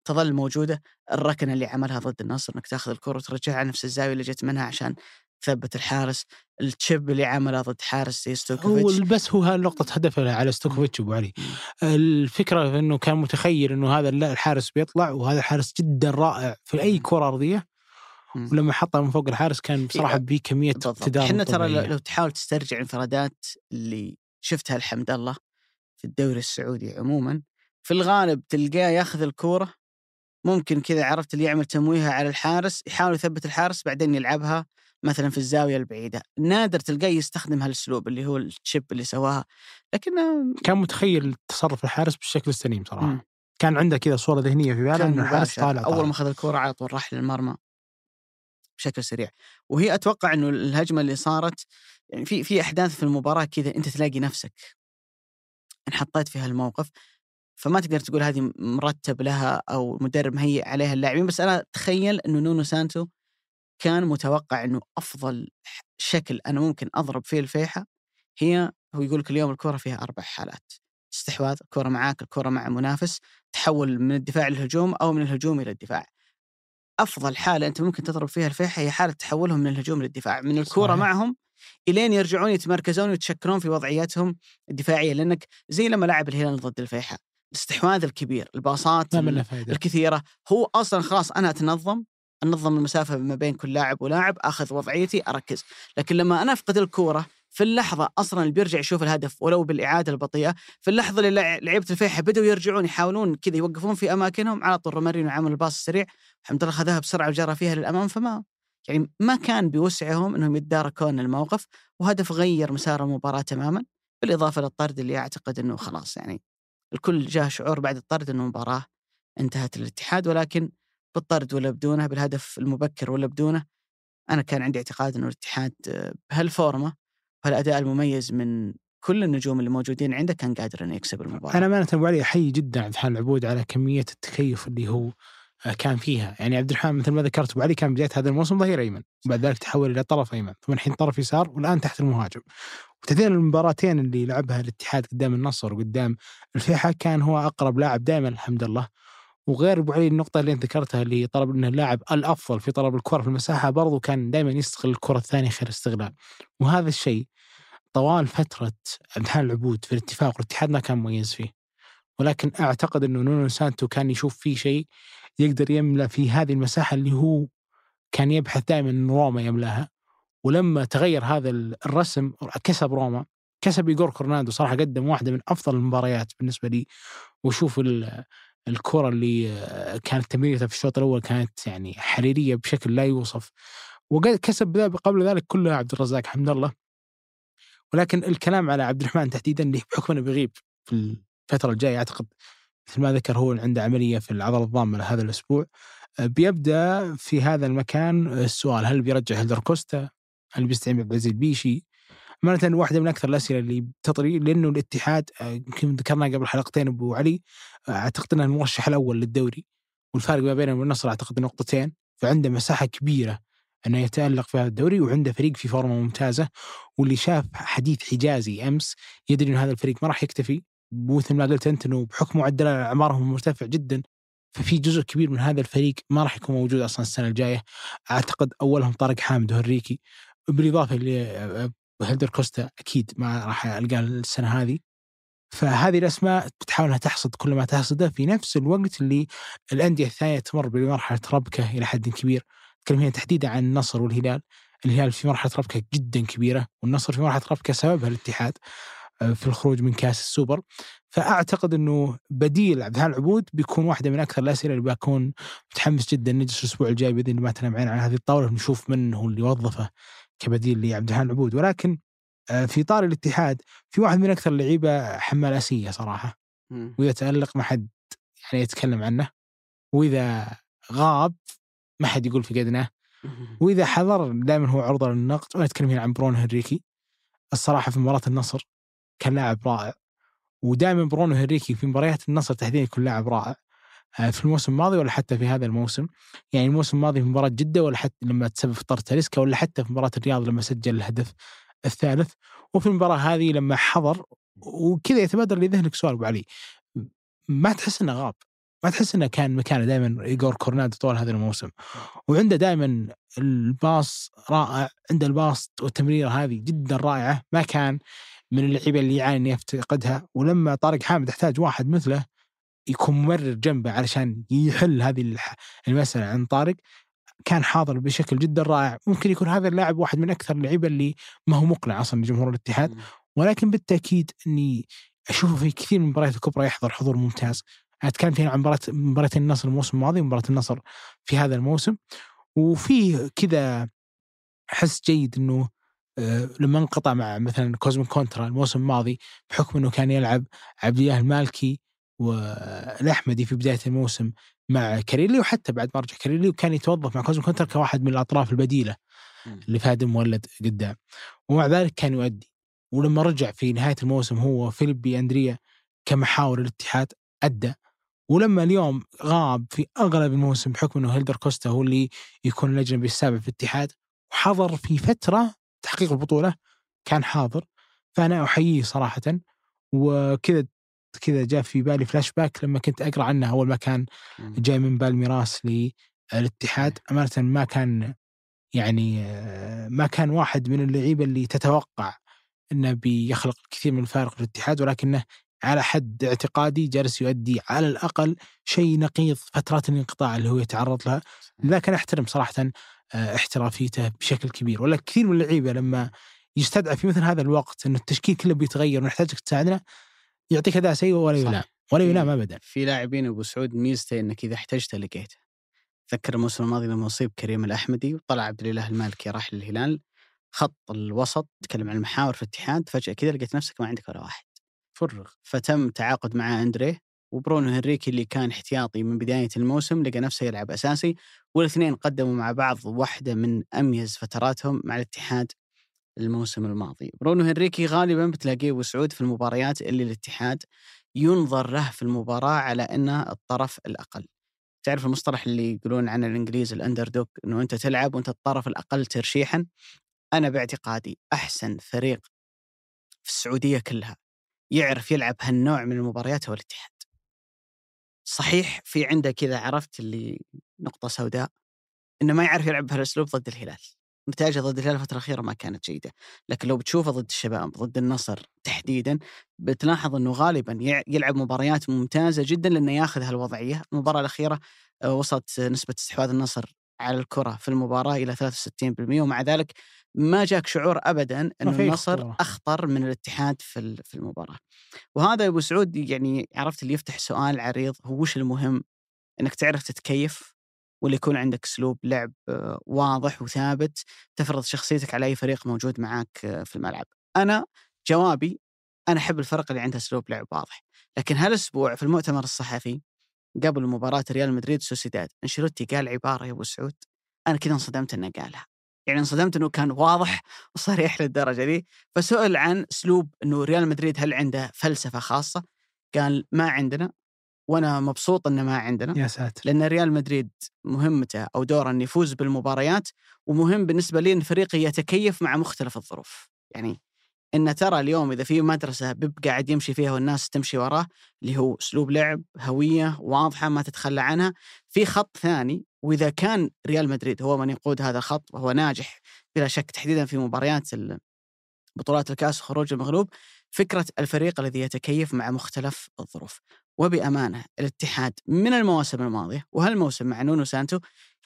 تظل موجودة. الركنة اللي عملها ضد النصر إنك تاخذ الكرة وترجعها نفس الزاوية اللي جت منها عشان تثبت الحارس ال chip اللي عمله ضد حارس زي هو ستويكوفيتش. بس هو نقطة هدفه على ستويكوفيتش أبو علي. الفكرة إنه كان متخيل إنه هذا الحارس بيطلع وهذا الحارس جدا رائع في أي كرة أرضية. ولما حطها من فوق الحارس كان بصراحة بيه كمية إحنا ترى لو تحاول تسترجع الانفرادات اللي شفتها الحمد الله في الدوري السعودي عموما في الغالب تلقاه ياخذ الكورة ممكن كذا عرفت اللي يعمل تمويهه على الحارس يحاول يثبت الحارس بعدين يلعبها مثلا في الزاوية البعيدة نادر تلقاه يستخدم هالأسلوب اللي هو الشيب اللي سواها لكنه كان متخيل تصرف الحارس بالشكل السليم صراحة مم. كان عنده كذا صورة ذهنية في باله إنه الحارس مباشر. طالع أول طالع. ما اخذ الكوره على طول راح للمرمى بشكل سريع وهي أتوقع إنه الهجمة اللي صارت يعني في في أحداث في المباراة كذا أنت تلاقي نفسك انحطيت في هالموقف فما تقدر تقول هذه مرتب لها أو مدرب مهيئ عليها اللاعبين بس أنا أتخيل إنه نونو سانتو كان متوقع إنه أفضل شكل أنا ممكن أضرب فيه الفيحة هي هو يقول لك اليوم الكره فيها أربع حالات استحواذ الكره معاك الكره مع منافس تحول من الدفاع للهجوم أو من الهجوم إلى الدفاع أفضل حالة أنت ممكن تضرب فيها الفيحة هي حالة تحولهم من الهجوم للدفاع من صحيح. معهم إلين يرجعون يتمركزون ويتشكلون في وضعياتهم الدفاعية لأنك زي لما لعب الهلال ضد الفيحة الاستحواذ الكبير الباصات الكثيرة هو أصلا خلاص أنا أتنظم أنظم المسافة ما بين كل لاعب ولاعب أخذ وضعيتي أركز. لكن لما أنا أفقد الكورة في اللحظة أصلا اللي بيرجع يشوف الهدف ولو بالإعادة البطيئة في اللحظة اللي لع- لعيبة الفيحة بدأوا يرجعون يحاولون كذا يوقفون في أماكنهم على طول رومارينو عمل الباص السريع الحمد لله خذها بسرعة وجرى فيها للأمام. فما يعني ما كان بوسعهم إنهم يتداركون الموقف وهدف غير مسار المباراة تماما بالإضافة للطرد اللي أعتقد إنه خلاص يعني الكل جاه شعور بعد الطرد إنه المباراة انتهت الاتحاد ولكن بالطرد ولا بدونه بالهدف المبكر ولا بدونه أنا كان عندي اعتقاد إنه الاتحاد بهالفورمة وهالأداء المميز من كل النجوم اللي موجودين عنده كان قادر إنه يكسب المباراة. أنا امانه ابو علي احيي جدا عبد الحليم العبود على كمية التكيف اللي هو آه، كان فيها. يعني عبد الرحمن مثل ما ذكرت أبو علي كان بداية هذا الموسم ظهير أيمن وبعد ذلك تحول إلى طرف أيمن ثم الحين طرف يسار والآن تحت المهاجم. وتحديدا المباراتين اللي لعبها الاتحاد قدام النصر وقدام الفيحة كان هو أقرب لاعب دائما الحمد لله. وغير أبو علي النقطة اللي ذكرتها اللي طلب إنه اللاعب الأفضل في طلب الكرة في المساحة برضو كان دائما يستغل الكرة الثانية خير استغلال. وهذا الشيء طوال فترة عبد العبود في الاتفاق والاتحاد ما كان مميز فيه. ولكن أعتقد إنه نونو سانتو كان يشوف فيه شيء يقدر يملى في هذه المساحة اللي هو كان يبحث دائما إن روما يملأها. ولما تغير هذا الرسم كسب روما. كسب ايجور كورونادو صراحة قدم واحدة من أفضل المباريات بالنسبة لي. وشوف ال- الكرة اللي كانت تمريرته في الشوط الأول كانت يعني حريرية بشكل لا يوصف وكسب ذا قبل ذلك كله عبد الرزاق حمد الله ولكن الكلام على عبد الرحمن تحديدا اللي بحكم إنه بيغيب في الفترة الجاية أعتقد مثل ما ذكر هو عنده عملية في العضلة الضامة هذا الأسبوع آه، بيبدأ في هذا المكان السؤال هل بيرجع هيلدر كوستا؟ هل بيستعين بعبد العزيز البيشي؟ أمانة واحدة من أكثر الأسئلة اللي تطري لأنه الاتحاد آه، يمكن ذكرناها قبل حلقتين أبو علي آه، أعتقد أنه المرشح الأول للدوري والفارق ما بينه والنصر أعتقد نقطتين فعنده مساحة كبيرة إنه يتألق في هذا الدوري وعنده فريق في فورمة ممتازة واللي شاف حديث حجازي أمس يدري ان هذا الفريق ما راح يكتفي مثل ما قلت أنت إنه بحكم معدل أعمارهم مرتفع جدا ففي جزء كبير من هذا الفريق ما راح يكون موجود أصلا السنة الجاية أعتقد أولهم طارق حامد وهنريكي بالإضافة لهيلدر كوستا أكيد ما راح ألقاه السنة هذه. فهذه الأسماء بتحاول إنها تحصد كل ما تحصده في نفس الوقت اللي الأندية الثانية تمر بمرحلة ربكة إلى حد كبير. نتكلم هنا تحديدا عن النصر والهلال. الهلال في مرحلة ربكة جدا كبيرة والنصر في مرحلة ربكة سببها الاتحاد آه، في الخروج من كأس السوبر. فأعتقد إنه بديل عبد العبود بيكون واحدة من أكثر الأسئلة اللي بكون متحمس جدا نجلس الأسبوع الجاي بإذن الله ما تنام عين على هذه الطاولة ونشوف من هو اللي وظفه. كبديل لعبد الحليم العبود. ولكن آه، في طار الاتحاد في واحد من أكثر اللعيبة حمالاسيه صراحة واذا تالق ما حد يعني يتكلم عنه. وإذا غاب ما حد يقول في قدنه وإذا حضر دائما هو عرضة للنقد. وأنا اتكلم هنا عن برونو هنريكي. الصراحة في مباراة النصر كان لاعب رائع. ودائما برونو هنريكي في مباريات النصر تحديدا يكون لاعب رائع. في الموسم الماضي ولا حتى في هذا الموسم. يعني الموسم الماضي في مباراة جدة ولا حتى لما تسبب في طرد تاليسكا ولا حتى في مباراة الرياض لما سجل الهدف الثالث. وفي المباراة هذه لما حضر وكذا يتبادر لذهنك سؤال أبو علي. ما تحس إنه غاب؟ ما تحس إنه كان مكانه دائما ايجور كورنادو طول هذا الموسم؟ وعنده دائما الباص رائع عنده الباص والتمريره هذه جدا رائعة. ما كان من اللعيبة اللي يعاني انه يفتقدها. ولما طارق حامد احتاج واحد مثله يكون ممرر جنبه علشان يحل هذه المساله عن طارق كان حاضر بشكل جدا رائع. ممكن يكون هذا اللاعب واحد من أكثر اللعيبة اللي ما هو مقنع أصلا لجمهور الاتحاد. ولكن بالتأكيد إني أشوفه في كثير من المباريات الكبرى يحضر حضور ممتاز. أتكلم فيها عن مباراه مباراتين النصر الموسم الماضي ومباراة النصر في هذا الموسم. وفي كذا حس جيد إنه آه، لما انقطع مع مثلا كوزمين كونترا الموسم الماضي بحكم إنه كان يلعب عبد الله المالكي والاحمدي في بداية الموسم مع كاريلي وحتى بعد ما رجع كاريلي وكان يتوظف مع كوزمين كونترا كواحد من الأطراف البديلة لفهد المولد قدام. ومع ذلك كان يؤدي. ولما رجع في نهاية الموسم هو فيليبي أندريا كمحاور الاتحاد أدى. ولما اليوم غاب في أغلب الموسم بحكم إنه هيلدر كوستا هو اللي يكون الأجنبي السابع في الاتحاد وحضر في فترة تحقيق البطولة كان حاضر. فأنا أحييه صراحة. وكذا كذا جاء في بالي فلاش باك لما كنت أقرأ عنه أول ما كان جاي من بالميراس للاتحاد أمانة ما كان يعني ما كان واحد من اللعيبة اللي تتوقع إنه بيخلق الكثير من الفارق في الاتحاد ولكنه على حد اعتقادي جالس يؤدي على الأقل شيء نقيض فترات الانقطاع اللي هو يتعرض لها. لكن أحترم صراحة آه، احترافيته بشكل كبير ولا كثير من اللعيبة لما يستدعى في مثل هذا الوقت إنه التشكيل كله بيتغير ونحتاجك تساعدنا يعطيك أداء سيء ولا يلام ولا يلام ابدا. في لاعبين أبو سعود ميزته إنك إذا احتجته لقيته تذكر الموسم الماضي لما أصيب كريم الأحمدي وطلع عبد الإله المالكي راح للهلال خط الوسط تكلم عن المحاور في الاتحاد فجأة كذا لقيت نفسك ما عندك ولا واحد. فرغ. فتم تعاقد مع أندريه وبرونو هنريكي اللي كان احتياطي من بداية الموسم لقى نفسه يلعب أساسي والاثنين قدموا مع بعض واحدة من أميز فتراتهم مع الاتحاد الموسم الماضي. برونو هنريكي غالبا بتلاقيه وسعود في المباريات اللي الاتحاد ينظر له في المباراة على أنه الطرف الأقل. تعرف المصطلح اللي يقولون عنه الإنجليز الأندر دوك أنه أنت تلعب وأنت الطرف الأقل ترشيحا؟ أنا باعتقادي أحسن فريق في السعودية كلها يعرف يلعب هالنوع من المباريات هو الاتحاد. صحيح في عنده كذا عرفت اللي نقطة سوداء إنه ما يعرف يلعب بهالأسلوب ضد الهلال. نتائجه ضد الهلال الفترة الأخيرة ما كانت جيدة، لكن لو بتشوفه ضد الشباب ضد النصر تحديدا بتلاحظ إنه غالبا يلعب مباريات ممتازة جدا لأنه ياخذ هالوضعية، المباراة الأخيرة آه، وصلت نسبة استحواذ النصر على الكرة في المباراة إلى 63% ومع ذلك ما جاك شعور ابدا ان النصر أخطر من الاتحاد في في المباراة. وهذا أبو سعود يعني عرفت اللي يفتح سؤال عريض هو وش المهم؟ إنك تعرف تتكيف ولا يكون عندك أسلوب لعب آه، واضح وثابت تفرض شخصيتك على أي فريق موجود معاك آه، في الملعب. أنا جوابي أنا أحب الفرق اللي عندها أسلوب لعب واضح. لكن هالأسبوع في المؤتمر الصحفي قبل مباراة ريال مدريد وسوسيداد أنشيلوتي قال عبارة يا أبو سعود أنا كذا انصدمت إنه قالها. يعني انصدمت إنه كان واضح وصريح للدرجة دي. فسئل عن أسلوب إنه ريال مدريد هل عنده فلسفة خاصة؟ قال ما عندنا. وأنا مبسوط إنه ما عندنا يا ساتر. لأن ريال مدريد مهمته أو دوره إنه يفوز بالمباريات ومهم بالنسبة لي إن فريقي يتكيف مع مختلف الظروف. يعني ان ترى اليوم إذا في مدرسة بيب قاعد يمشي فيها والناس تمشي وراه اللي هو أسلوب لعب هوية واضحة ما تتخلى عنها في خط ثاني وإذا كان ريال مدريد هو من يقود هذا الخط وهو ناجح بلا شك تحديدا في مباريات بطولات الكاس وخروج المغلوب فكرة الفريق الذي يتكيف مع مختلف الظروف. وبأمانة الاتحاد من المواسم الماضية وهالموسم مع نونو سانتو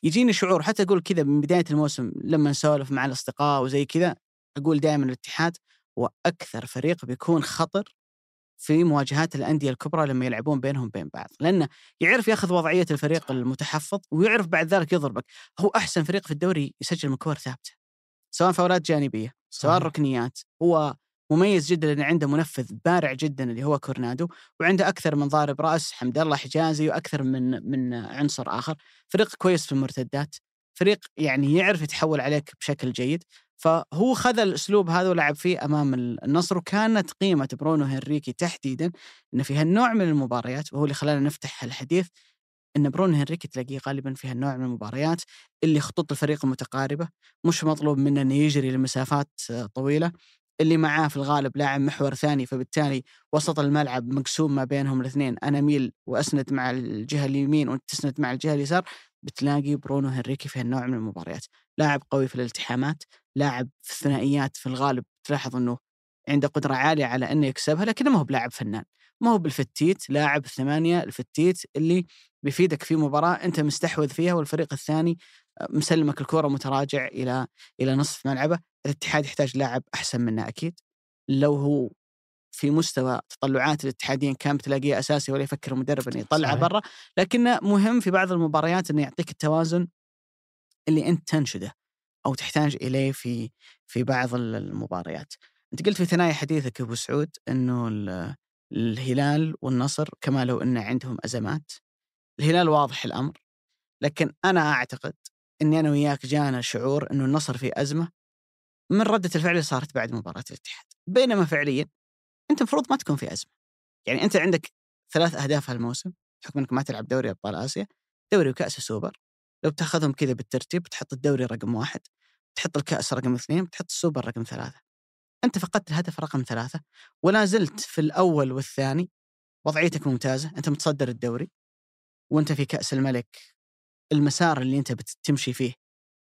يجيني شعور حتى أقول كذا من بداية الموسم لما نسولف مع الأصدقاء وزي كذا أقول دائما الاتحاد هو أكثر فريق بيكون خطر في مواجهات الأندية الكبرى لما يلعبون بينهم بين بعض، لأنه يعرف ياخذ وضعية الفريق المتحفظ ويعرف بعد ذلك يضربك، هو أحسن فريق في الدوري يسجل من كور ثابتة. سواء فاولات جانبية، سواء. ركنيات، هو مميز جدا لأن عنده منفذ بارع جدا اللي هو كورنادو، وعنده أكثر من ضارب رأس حمد الله حجازي وأكثر من من عنصر آخر، فريق كويس في المرتدات، فريق يعني يعرف يتحول عليك بشكل جيد، فهو خذ الأسلوب هذا ولعب فيه أمام النصر وكانت قيمة برونو هنريكي تحديدا إنه في هالنوع من المباريات وهو اللي خلانا نفتح الحديث إن برونو هنريكي تلاقيه غالبا في هالنوع من المباريات اللي خطوط الفريق متقاربة مش مطلوب منه إنه يجري لمسافات طويلة. اللي معاه في الغالب لاعب محور ثاني فبالتالي وسط الملعب مقسوم ما بينهم الاثنين. أنا اميل وأسند مع الجهة اليمين وأنت تسند مع الجهة اليسار. بتلاقي برونو هنريكي في هالنوع من المباريات. لاعب قوي في الالتحامات لاعب في الثنائيات في الغالب تلاحظ إنه عنده قدرة عالية على إنه يكسبها لكنه ما هو بلاعب فنان. ما هو بالفتيت لاعب الثمانية الفتيت اللي بيفيدك في مباراة أنت مستحوذ فيها والفريق الثاني مسلمك الكره متراجع إلى إلى نصف ملعبه الاتحاد يحتاج لاعب أحسن منه أكيد لو هو في مستوى تطلعات الاتحادين كان بتلاقيه أساسي ولا يفكر المدرب إنه يطلعه. برا لكنه مهم في بعض المباريات إنه يعطيك التوازن اللي أنت تنشده أو تحتاج إليه في في بعض ال- المباريات. أنت قلت في ثنايا حديثك أبو سعود إنه ال- الهلال والنصر كما لو إن عندهم أزمات. الهلال واضح الأمر لكن أنا أعتقد إني أنا وياك جانا شعور إنه النصر في أزمة من ردة الفعل اللي صارت بعد مباراة الاتحاد، بينما فعليا أنت المفروض ما تكون في أزمة. يعني أنت عندك ثلاث أهداف هالموسم بحكم إنك ما تلعب دوري أبطال آسيا، دوري وكأس السوبر. لو بتاخذهم كذا بالترتيب بتحط الدوري رقم واحد، بتحط الكأس رقم اثنين، بتحط السوبر رقم ثلاثة. أنت فقدت الهدف رقم ثلاثة ولا زلت في الأول والثاني وضعيتك ممتازة، أنت متصدر الدوري وأنت في كأس الملك المسار اللي أنت بتمشي فيه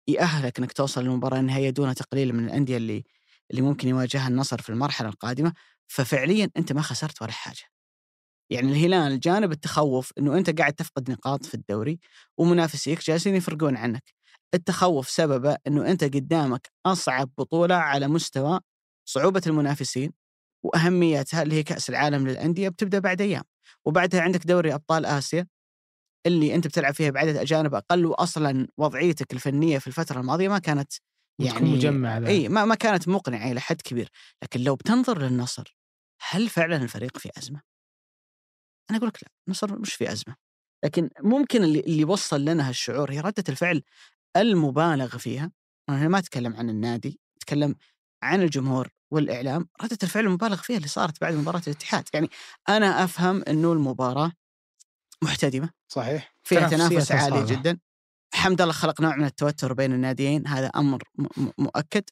يأهلك إنك توصل للمباراه النهائيه دون تقليل من الأندية اللي اللي ممكن يواجهها النصر في المرحلة القادمة، ففعليا أنت ما خسرت ولا حاجة. يعني الهلال جانب التخوف إنه أنت قاعد تفقد نقاط في الدوري ومنافسيك جالسين يفرقون عنك. التخوف سببه إنه أنت قدامك أصعب بطولة على مستوى صعوبة المنافسين وأهميتها اللي هي كأس العالم للأندية بتبدأ بعد أيام، وبعدها عندك دوري أبطال آسيا اللي أنت بتلعب فيها بعدد أجانب أقل واصلا وضعيتك الفنية في الفترة الماضية ما كانت يعني مجمع. إي ما ما كانت مقنعة إلى حد كبير، لكن لو بتنظر للنصر هل فعلا الفريق في أزمة؟ أنا أقول لك لا، النصر مش في أزمة. لكن ممكن اللي اللي وصل لنا هالشعور هي ردة الفعل المبالغ فيها، أنا ما أتكلم عن النادي، أتكلم عن الجمهور والإعلام، ردة الفعل المبالغ فيها اللي صارت بعد مباراة الاتحاد، يعني أنا أفهم إنه المباراة محتدمة. صحيح. فيها تنافس عالي صعبة. جدا. حمد الله خلق نوع من التوتر بين الناديين. هذا أمر مؤكد.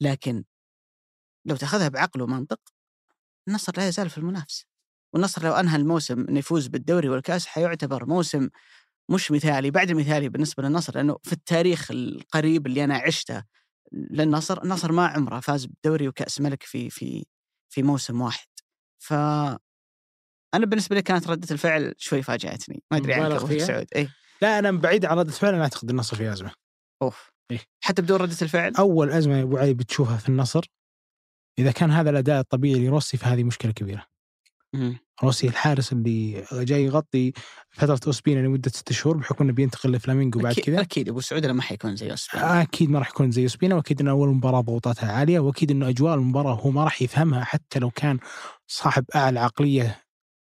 لكن لو تأخذها بعقل ومنطق النصر لا يزال في المنافسة. والنصر لو أنهى الموسم إنه يفوز بالدوري والكأس حيعتبر موسم مش مثالي. بعد المثالي بالنسبة للنصر لأنه في التاريخ القريب اللي أنا عشته للنصر النصر ما عمره فاز بالدوري وكأس ملك في في في موسم واحد. ف أنا بالنسبة لي كانت ردة الفعل شوي فاجأتني. ما أدري عنك فيها؟ سعود اي لا أنا بعيد عن ردة فعل أنا أعتقد النصر في أزمة. أوف. إيه. حتى بدون ردة الفعل؟ أول أزمة يا أبو علي بتشوفها في النصر إذا كان هذا الأداء الطبيعي لروسي فهذه مشكلة كبيرة. مم. روسي الحارس اللي جاي يغطي فترة اوسبينا لمدة ست شهور بحكم إنه بينتقل لفلامينجو بعد كذا. أكيد أبو سعود ما حيكون زي اسبانيا أكيد ما راح يكون زي اوسبينا وأكيد إنه أول مباراة ضغوطاتها عالية وأكيد إنه أجواء المباراة هو ما راح يفهمها حتى لو كان صاحب أعلى عقلية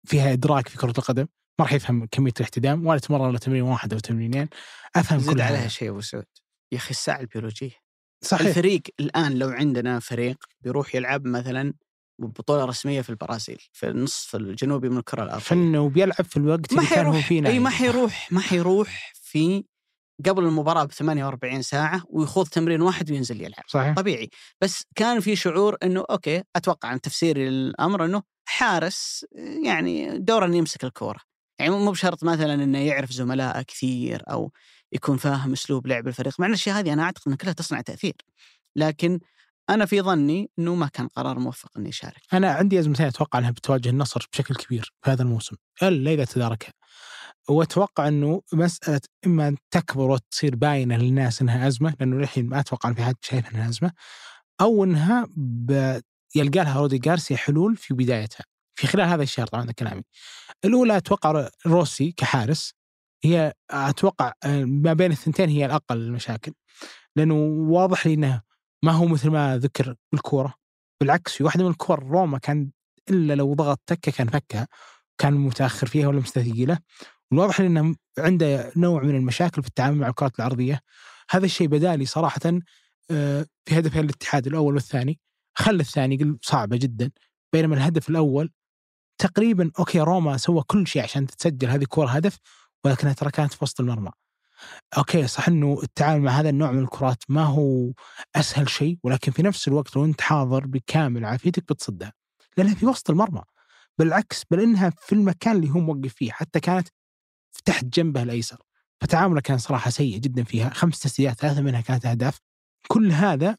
فيها إدراك في كرة القدم ما راح يفهم كمية الاحتدام ولا تمرن إلا تمرين واحد أو تمرينين أفهم زد كل عليها. شيء أبو سعود. يا أخي الساعة البيولوجية. صحيح. الفريق الآن لو عندنا فريق بيروح يلعب مثلا بطوله رسمية في البرازيل في النصف الجنوبي من الكرة الأرضية. فانه بيلعب في الوقت ما اللي كان هو فيه إي. ما حيروح ما حيروح في قبل المباراة ب 48 ساعة ويخوض تمرين واحد وينزل يلعب. صحيح. طبيعي. بس كان في شعور إنه okay أتوقع إن تفسيري للامر إنه حارس يعني دوره إنه يمسك الكورة. يعني مو بشرط مثلا إنه يعرف زملائه كثير أو يكون فاهم أسلوب لعب الفريق. مع إن الأشياء هذه أنا أعتقد إنها كلها تصنع تأثير. لكن أنا في ظني إنه ما كان قرار موفق إنه يشارك. أنا عندي ازمتين أتوقع إنها بتواجه النصر بشكل كبير في هذا الموسم. ألا إذا تداركها. وأتوقع إنه مسألة إما أن تكبر وتصير باينة للناس إنها ازمه لأنه للحين ما أتوقع إن في حد شايف إنها ازمه أو إنها. يلقى لها رودي جارسيا حلول في بدايتها. في خلال هذا الشهر طبعا هذا كلامي. الأولى أتوقع روسي كحارس. هي أتوقع آه، ما بين الثنتين هي الأقل المشاكل. لأنه واضح لي انه ما هو مثل ما ذكر بالكوره بالعكس في واحدة من الكور روما كان إلا لو ضغط تكة كان فكها كان متأخر فيها ولمسته ثقيله والواضح لي انه عنده نوع من المشاكل في التعامل مع الكرات العرضيه هذا الشيء بدالي صراحة آه، في هدفين الاتحاد الأول والثاني. خلى الثاني قل صعبة جدا. بينما الهدف الأول تقريبا okay روما سوى كل شيء عشان تتسجل هذه الكره هدف ولكنها ترى كانت في وسط المرمى. okay صح إنه التعامل مع هذا النوع من الكرات ما هو أسهل شيء ولكن في نفس الوقت لو أنت حاضر بكامل عافيتك بتصدها. لأنها في وسط المرمى. بالعكس بل إنها في المكان اللي هو موقف فيه. حتى كانت تحت جنبه الأيسر فتعامله كان صراحة سيء جدا فيها خمس تسديدات ثلاثة منها كانت أهداف كل هذا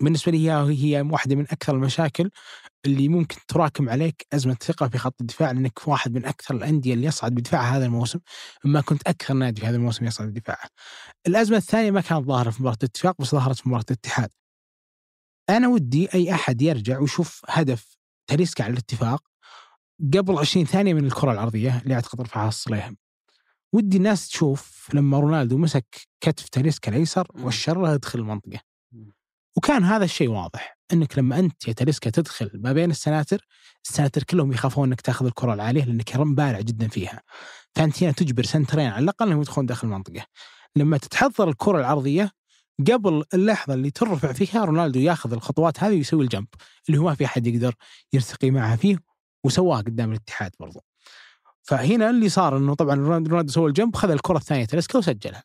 بالنسبة لي هي واحدة من أكثر المشاكل اللي ممكن تراكم عليك أزمة ثقه في خط الدفاع لأنك واحد من أكثر الأندية اللي يصعد بدفاعها هذا الموسم ما كنت أكثر نادي في هذا الموسم يصعد بدفاعه. الأزمة الثانية ما كانت ظاهرة في مباراة الاتفاق بس ظهرت في مباراة الاتحاد. أنا ودي أي أحد يرجع ويشوف هدف تاليسكا على الاتفاق قبل 20 ثانية من الكرة العرضية اللي أعتقد رفعها الصليهم. ودي الناس تشوف لما رونالدو مسك كتف تاليسكا الايسر مم. والشر له يدخل المنطقة. وكان هذا الشيء واضح إنك لما أنت يا تاليسكا تدخل ما بين السناتر السناتر كلهم يخافون إنك تأخذ الكرة العالية لأنك بارع جدا فيها. فانت هنا تجبر سنترين على الأقل إنهم يدخلون داخل المنطقة. لما تتحضر الكرة العرضية قبل اللحظة اللي ترفع فيها رونالدو ياخذ الخطوات هذه ويسوي الجمب اللي هو ما في أحد يقدر يرتقي معها فيه وسواه قدام الاتحاد برضو. فهنا اللي صار إنه طبعا رونالدو سوى الجمب خذ الكرة الثانية تاليسكا وسجلها.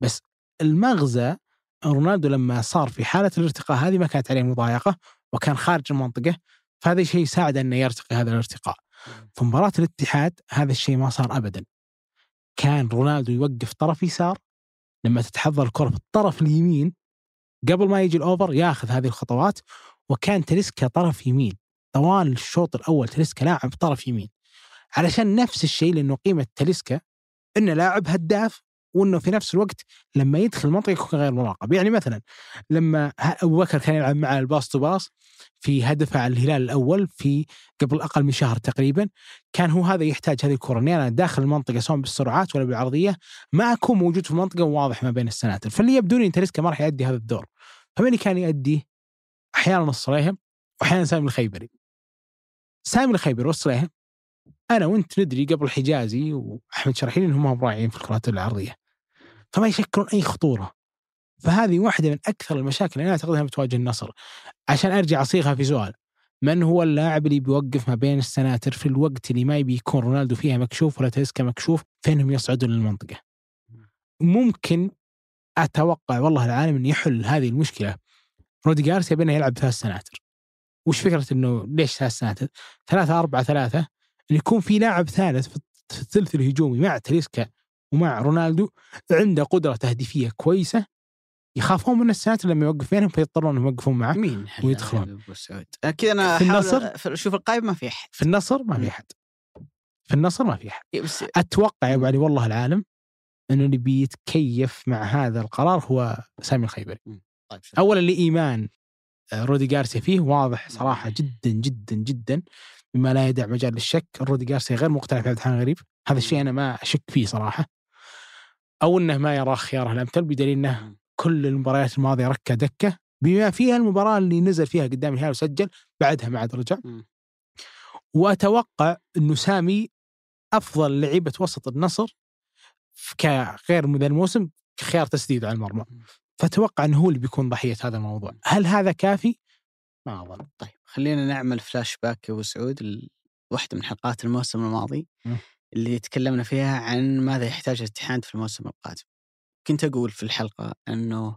بس المغزى رونالدو لما صار في حالة الارتقاء هذه ما كانت عليه مضايقة وكان خارج المنطقة فهذا الشيء ساعد إنه يرتقي هذا الارتقاء. في مباراة الاتحاد هذا الشيء ما صار ابدا. كان رونالدو يوقف طرف يسار لما تتحضر الكرة في الطرف اليمين قبل ما يجي الأوفر ياخذ هذه الخطوات وكان تلسكا طرف يمين طوال الشوط الأول تلسكا لاعب طرف يمين علشان نفس الشيء لأنه قيمة تلسكا انه لاعب هداف وإنه في نفس الوقت لما يدخل المنطقة يكون غير مراقب، يعني مثلا لما أبو بكر كان يلعب مع الباص تو باص في هدفه على الهلال الأول في قبل أقل من شهر تقريبا كان هو هذا يحتاج هذه الكرة إني أنا داخل المنطقة سواء بالسرعات ولا بالعرضية ما أكون موجود في المنطقة وواضح ما بين السناتر، فاللي يبدو لي إن تلسكا ما راح يؤدي هذا الدور. فمن كان يؤديه؟ أحيانا الصليهم واحيانا سامي الخيبري. سامي الخيبري والصليهم أنا وأنت ندري قبل حجازي وأحمد شرحيل إنهم هم راعيين في الكرات العرضية. فما يشكلون أي خطورة. فهذه واحدة من أكثر المشاكل اللي أنا اعتقد انها بتواجه النصر. عشان أرجع أصيغها في سؤال من هو اللاعب اللي بيوقف ما بين السناتر في الوقت اللي ما يبي يكون رونالدو فيها مكشوف ولا تيسكا مكشوف فينهم يصعدون للمنطقة. ممكن أتوقع والله العالم انه يحل هذه المشكلة رودي جارسيا بأنه يلعب ثلاث سناتر. وش فكرة إنه ليش ثلاث سناتر؟ ثلاثة أربعة ثلاثة إن يكون في لاعب ثالث في الثلث الهجومي مع تريسكا ومع رونالدو عنده قدرة تهديفية كويسة يخافون من السناتر لما يوقف بينهم فيضطرون يوقفون معه مين ويدخلون. كذا أنا في النصر؟ شوف القائمه ما في أحد. في النصر ما في أحد. في النصر ما في أحد. إيه، بس أتوقع يا أبو علي والله العالم إنه اللي بيتكيف مع هذا القرار هو سامي الخيبري. طيب. اولا لإيمان. رودي جارسيا فيه واضح صراحة جدا جدا جدا مما لا يدع مجال للشك. رودي جارسيا غير مقتنع في عبد الحليم غريب. هذا الشيء أنا ما أشك فيه صراحة. أو إنه ما يرى خياره الأمثل بدليل إنه كل المباريات الماضية ركة دكة. بما فيها المباراة اللي نزل فيها قدام الهلال وسجل بعدها ما عاد رجع. وأتوقع إنه سامي أفضل لعيبة وسط النصر كغير ذا الموسم كخيار تسديد على المرمى. فأتوقع إنه هو اللي بيكون ضحية هذا الموضوع هل هذا كافي؟ ما أظن طيب خلينا نعمل فلاش باك يا أبو سعود ل- واحدة من حلقات الموسم الماضي. اللي تكلمنا فيها عن ماذا يحتاج الاتحاد في الموسم القادم. كنت أقول في الحلقة إنه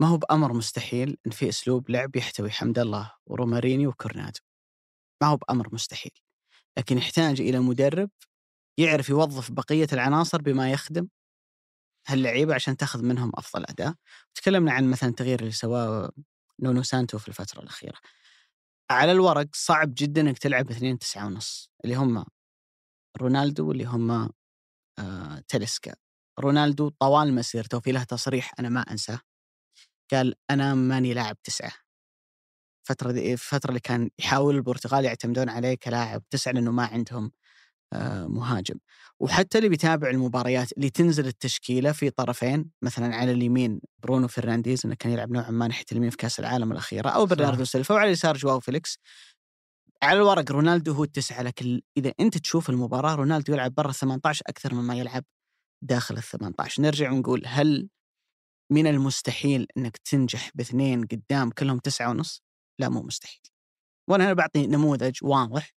ما هو بأمر مستحيل إن في أسلوب لعب يحتوي حمد الله وروماريني وكورنادو. ما هو بأمر مستحيل. لكن يحتاج إلى مدرب يعرف يوظف بقية العناصر بما يخدم هاللعيبة عشان تاخذ منهم أفضل أداء. تكلمنا عن مثلا التغيير اللي سواه نونو سانتو في الفترة الأخيرة. على الورق صعب جدا إنك تلعب اثنين تسعة ونص اللي هم رونالدو واللي هم آه تلسكا رونالدو طوال مسيرته وفي له تصريح أنا ما أنساه قال أنا ماني لاعب تسعة الفترة دي الفترة اللي كان يحاول البرتغال يعتمدون عليه كلاعب تسعة لأنه ما عندهم مهاجم. وحتى اللي بيتابع المباريات اللي تنزل التشكيلة في طرفين مثلا على اليمين برونو فرنانديز إنه كان يلعب نوعا ما ناحية اليمين في كأس العالم الأخيرة أو صح. برناردو سيلفا وعلى اليسار جواو فيليكس. على الورق رونالدو هو التسعة لكن إذا أنت تشوف المباراة رونالدو يلعب برا ال 18 أكثر مما يلعب داخل ال 18 نرجع ونقول هل من المستحيل أنك تنجح باثنين قدام كلهم تسعة ونص؟ لا مو مستحيل. وأنا هنا بعطي نموذج واضح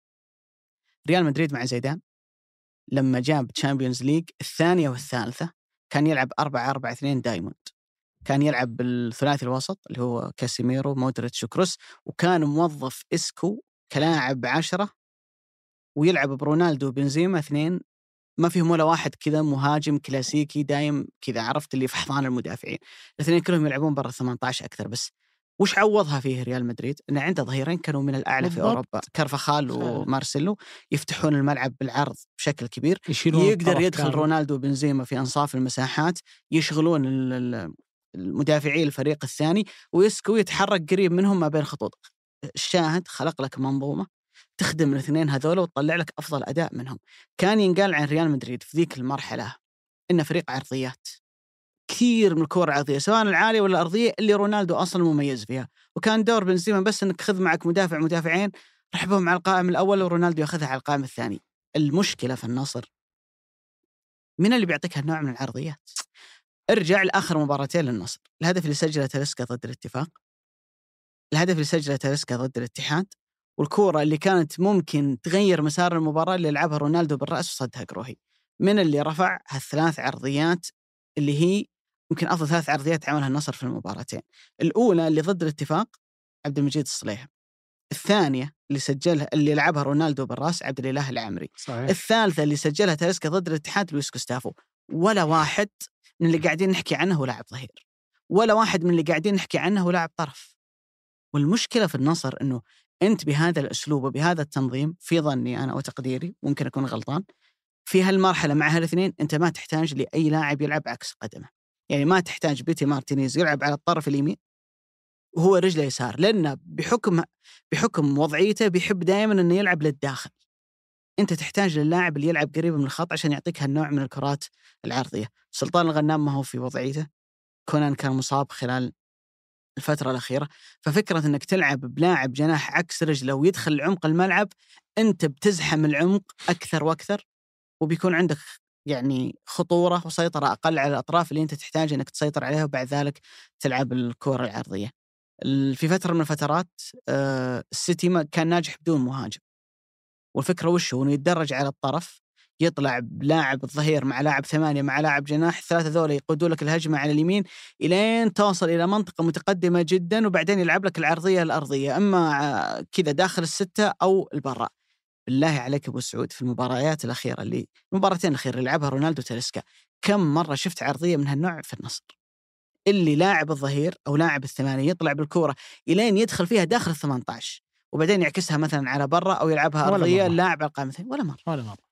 ريال مدريد مع زيدان لما جاب Champions League الثانية والثالثة كان يلعب 4 4 2 diamond. كان يلعب بالثلاثي الوسط اللي هو كاسيميرو مودريتش وكروس وكان موظف إسكو كلاعب عشرة ويلعب برونالدو وبنزيما اثنين. ما فيهم ولا واحد كذا مهاجم كلاسيكي دايم كذا عرفت اللي في حضان المدافعين. الاثنين كلهم يلعبون برا 18 أكثر بس. وش عوضها فيه ريال مدريد؟ انه عنده ظهيرين كانوا من الأعلى في بالضبط. اوروبا كارفاخال ومارسيلو يفتحون الملعب بالعرض بشكل كبير يقدر يدخل كامل. رونالدو وبنزيما في أنصاف المساحات يشغلون ال- ال- المدافعي الفريق الثاني ويسكو يتحرك قريب منهم ما بين خطوط الشاهد خلق لك منظومة تخدم الاثنين هذول وتطلع لك أفضل أداء منهم كان ينقال عن ريال مدريد في ذيك المرحلة إنه فريق عرضيات كثير من الكور العرضية سواء العالية ولا الأرضية اللي رونالدو أصلا مميز فيها. وكان دور بنزيما بس إنك خذ معك مدافع مدافعين رحبهم على القائم الأول ورونالدو يأخذها على القائم الثاني. المشكلة في النصر. من اللي بيعطيك هالنوع من العرضيات؟ ارجع لآخر مباراتين للنصر. الهدف اللي سجله تلسكا ضد الاتفاق. الهدف اللي سجله تلسكا ضد الاتحاد. والكورة اللي كانت ممكن تغير مسار المباراة اللي لعبها رونالدو بالرأس وصدها قروهي من اللي رفع هالثلاث عرضيات اللي هي يمكن أفضل ثلاث عرضيات عملها النصر في المباراتين. الأولى اللي ضد الاتفاق عبد المجيد الصليح الثانية اللي سجلها اللي لعبها رونالدو بالرأس عبد الإله العمري. صحيح. الثالثة اللي سجلها تاليسكا ضد الاتحاد لويس كوستافو. ولا واحد من اللي قاعدين نحكي عنه هو لاعب ظهير. ولا واحد من اللي قاعدين نحكي عنه هو لاعب طرف. والمشكلة في النصر أنه أنت بهذا الأسلوب وبهذا التنظيم في ظني أنا وتقديري ممكن أكون غلطان في هالمرحلة مع هالاثنين أنت ما تحتاج لأي لاعب يلعب عكس قدمه. يعني ما تحتاج بيتي مارتينيز يلعب على الطرف اليمين. وهو رجله يسار لأنه بحكم بحكم وضعيته بيحب دائما أنه يلعب للداخل. أنت تحتاج للاعب اللي يلعب قريب من الخط عشان يعطيك هالنوع من الكرات العرضية، سلطان الغنام ما هو في وضعيته، كونان كان مصاب خلال الفترة الأخيرة، ففكرة إنك تلعب بلاعب جناح عكس رجله ويدخل عمق الملعب أنت بتزحم العمق أكثر وأكثر وبيكون عندك يعني خطورة وسيطرة أقل على الأطراف اللي أنت تحتاج إنك تسيطر عليها وبعد ذلك تلعب الكرة العرضية. ال- في فترة من الفترات السيتي كان ناجح بدون مهاجم. والفكرة وش هو؟ إنه يتدرج على الطرف يطلع بلاعب الظهير مع لاعب ثمانية مع لاعب جناح الثلاثة ذولا يقودوا لك الهجمة على اليمين إلين توصل إلى منطقة متقدمة جدا وبعدين يلعب لك العرضية الأرضية أما آه، كذا داخل الستة أو البراء. بالله عليك أبو سعود في المباريات الأخيرة اللي المباراتين الأخيرة اللي لعبها رونالدو تلسكا كم مرة شفت عرضية من هالنوع في النصر؟ اللي لاعب الظهير أو لاعب الثمانية يطلع بالكورة إلين يدخل فيها داخل ال 18 وبعدين يعكسها مثلا على برا أو يلعبها أرضية. اللاعب على القائمة ولا مرة ولا مرة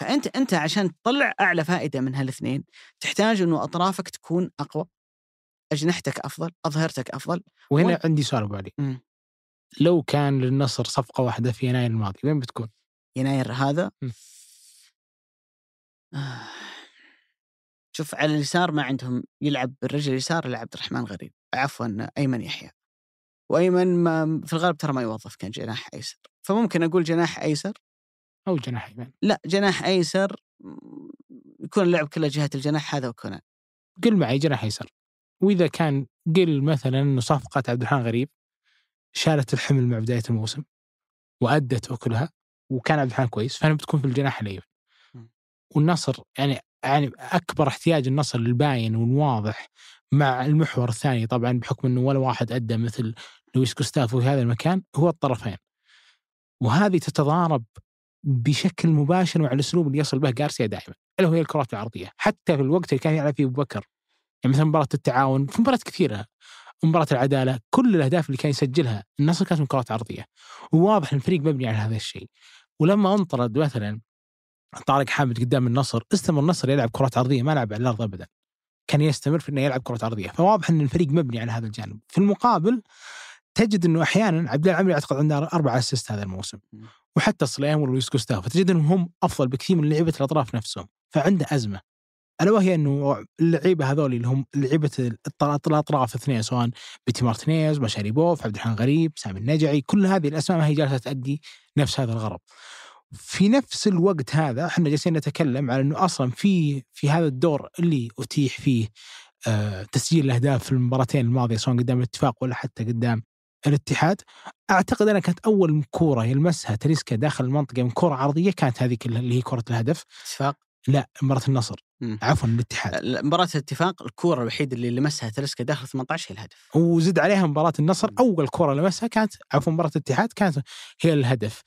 فأنت أنت عشان تطلع أعلى فائدة من هالاثنين تحتاج إنه أطرافك تكون أقوى أجنحتك أفضل أظهرتك أفضل وهنا وين- عندي سؤال أبو علي. لو كان للنصر صفقة واحدة في يناير الماضي وين بتكون؟ يناير هذا؟ م. آه. شوف على اليسار ما عندهم يلعب بالرجل اليسار إلا عبد الرحمن غريب عفوا أيمن يحيى. وأيمن ما في الغالب ترى ما يوظف كان جناح أيسر. فممكن أقول جناح أيسر؟ أو جناح يمين لا جناح أيسر يكون اللعب كله جهة الجناح هذا وكونان قل معي جناح يسار وإذا كان قل مثلا إنه صفقة عبد الرحمن غريب شالت الحمل مع بداية الموسم وأدت أكلها وكان عبد الرحمن كويس فأنا بتكون في الجناح الأيمن. والنصر يعني يعني أكبر احتياج النصر الباين والواضح مع المحور الثاني طبعا بحكم إنه ولا واحد أدى مثل لويس كوستافو في هذا المكان هو الطرفين. وهذه تتضارب بشكل مباشر مع الأسلوب اللي يصل به جارسيا دائما اللي هي الكرات العرضية. حتى في الوقت اللي كان يلعب فيه أبو بكر يعني مثلا مباراة التعاون في مباريات كثيرة مباراة العدالة كل الأهداف اللي كان يسجلها النصر كانت من كرات عرضية. وواضح إن الفريق مبني على هذا الشيء. ولما انطرد مثلا طارق حامد قدام النصر استمر النصر يلعب كرات عرضية ما لعب على الأرض ابدا. كان يستمر في إنه يلعب كرات عرضية. فواضح إن الفريق مبني على هذا الجانب. في المقابل تجد إنه أحيانا عبد العمري اعتقد عنده أربع assist هذا الموسم. وحتى صليم ولويس كوستافو تجد إنهم هم أفضل بكثير من لعيبة الأطراف نفسهم. فعنده أزمة. ألا وهي إنه اللعيبة هذول اللي هم لعيبة الأطراف الاثنين سواء بيتي مارتينيز مشاريبوف عبد الرحمن غريب سامي النجعي كل هذه الأسماء ما هي جالسة تؤدي نفس هذا الغرض. في نفس الوقت هذا إحنا جالسين نتكلم على إنه أصلا في في هذا الدور اللي أتيح فيه آه تسجيل الأهداف في المباراتين الماضية سواء قدام الاتفاق ولا حتى قدام الاتحاد. أعتقد أنها كانت أول كوره يلمسها تريسكا داخل المنطقة من كرة عرضية كانت هذه اللي هي كرة الهدف. اتفاق. لا مباراة النصر. مم. عفوا الاتحاد. مباراة الاتفاق الكورة الوحيدة اللي لمسها تلسكا داخل 18 هي الهدف. وزد عليها مباراة النصر أول كرة لمسها كانت عفوا مباراة الاتحاد كانت هي الهدف.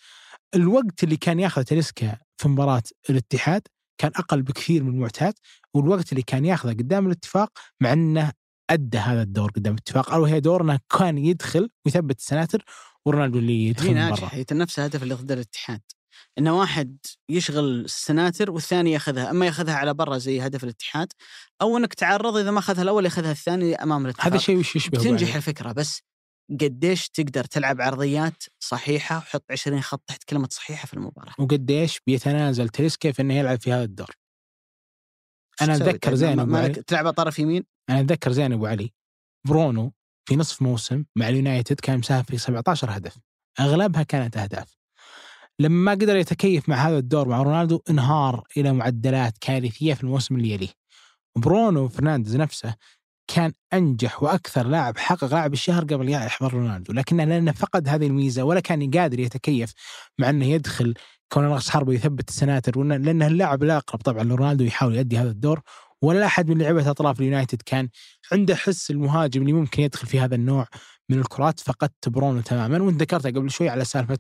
الوقت اللي كان ياخذه تلسكا في مباراة الاتحاد كان أقل بكثير من المعتاد والوقت اللي كان ياخذه قدام الاتفاق مع أنه أدى هذا الدور قدام الاتفاق. أو هي دور أنه كان يدخل ويثبت السناتر ورونالدو اللي هي يدخل برا. هي نفس الهدف اللي ضد الاتحاد. انه واحد يشغل السناتر والثاني ياخذها أما ياخذها على برا زي هدف الاتحاد أو إنك تعرض إذا ما أخذها الأول ياخذها الثاني أمام الاتفاق هذا الشيء وش يشبه بتنجح بعد؟ الفكرة بس قديش تقدر تلعب عرضيات صحيحة وحط 20 خط تحت كلمة صحيحة في المباراة وقديش بيتنازل تاليسكا في أنه يلعب في هذا الدور تسوي؟ أتذكر طيب زين ما علي. تلعب طرف يمين أنا أتذكر زين أبو علي برونو في نصف موسم مع اليونايتد كان مساهم في 17 هدف أغلبها كانت أهداف لما ما قدر يتكيف مع هذا الدور مع رونالدو انهار إلى معدلات كارثية في الموسم اللي يليه. برونو فرنانديز نفسه كان أنجح وأكثر لاعب حقق لاعب الشهر قبل يحضر رونالدو لكنه لأنه فقد هذه الميزة ولا كان قادر يتكيف مع إنه يدخل كون راس حربه يثبت السناتر لأنه اللاعب الأقرب طبعا لرونالدو يحاول يؤدي هذا الدور ولا أحد من لعيبة أطراف اليونايتد كان عنده حس المهاجم اللي ممكن يدخل في هذا النوع من الكرات فقدت برونو تماما وانت ذكرتها قبل شوي على سالفة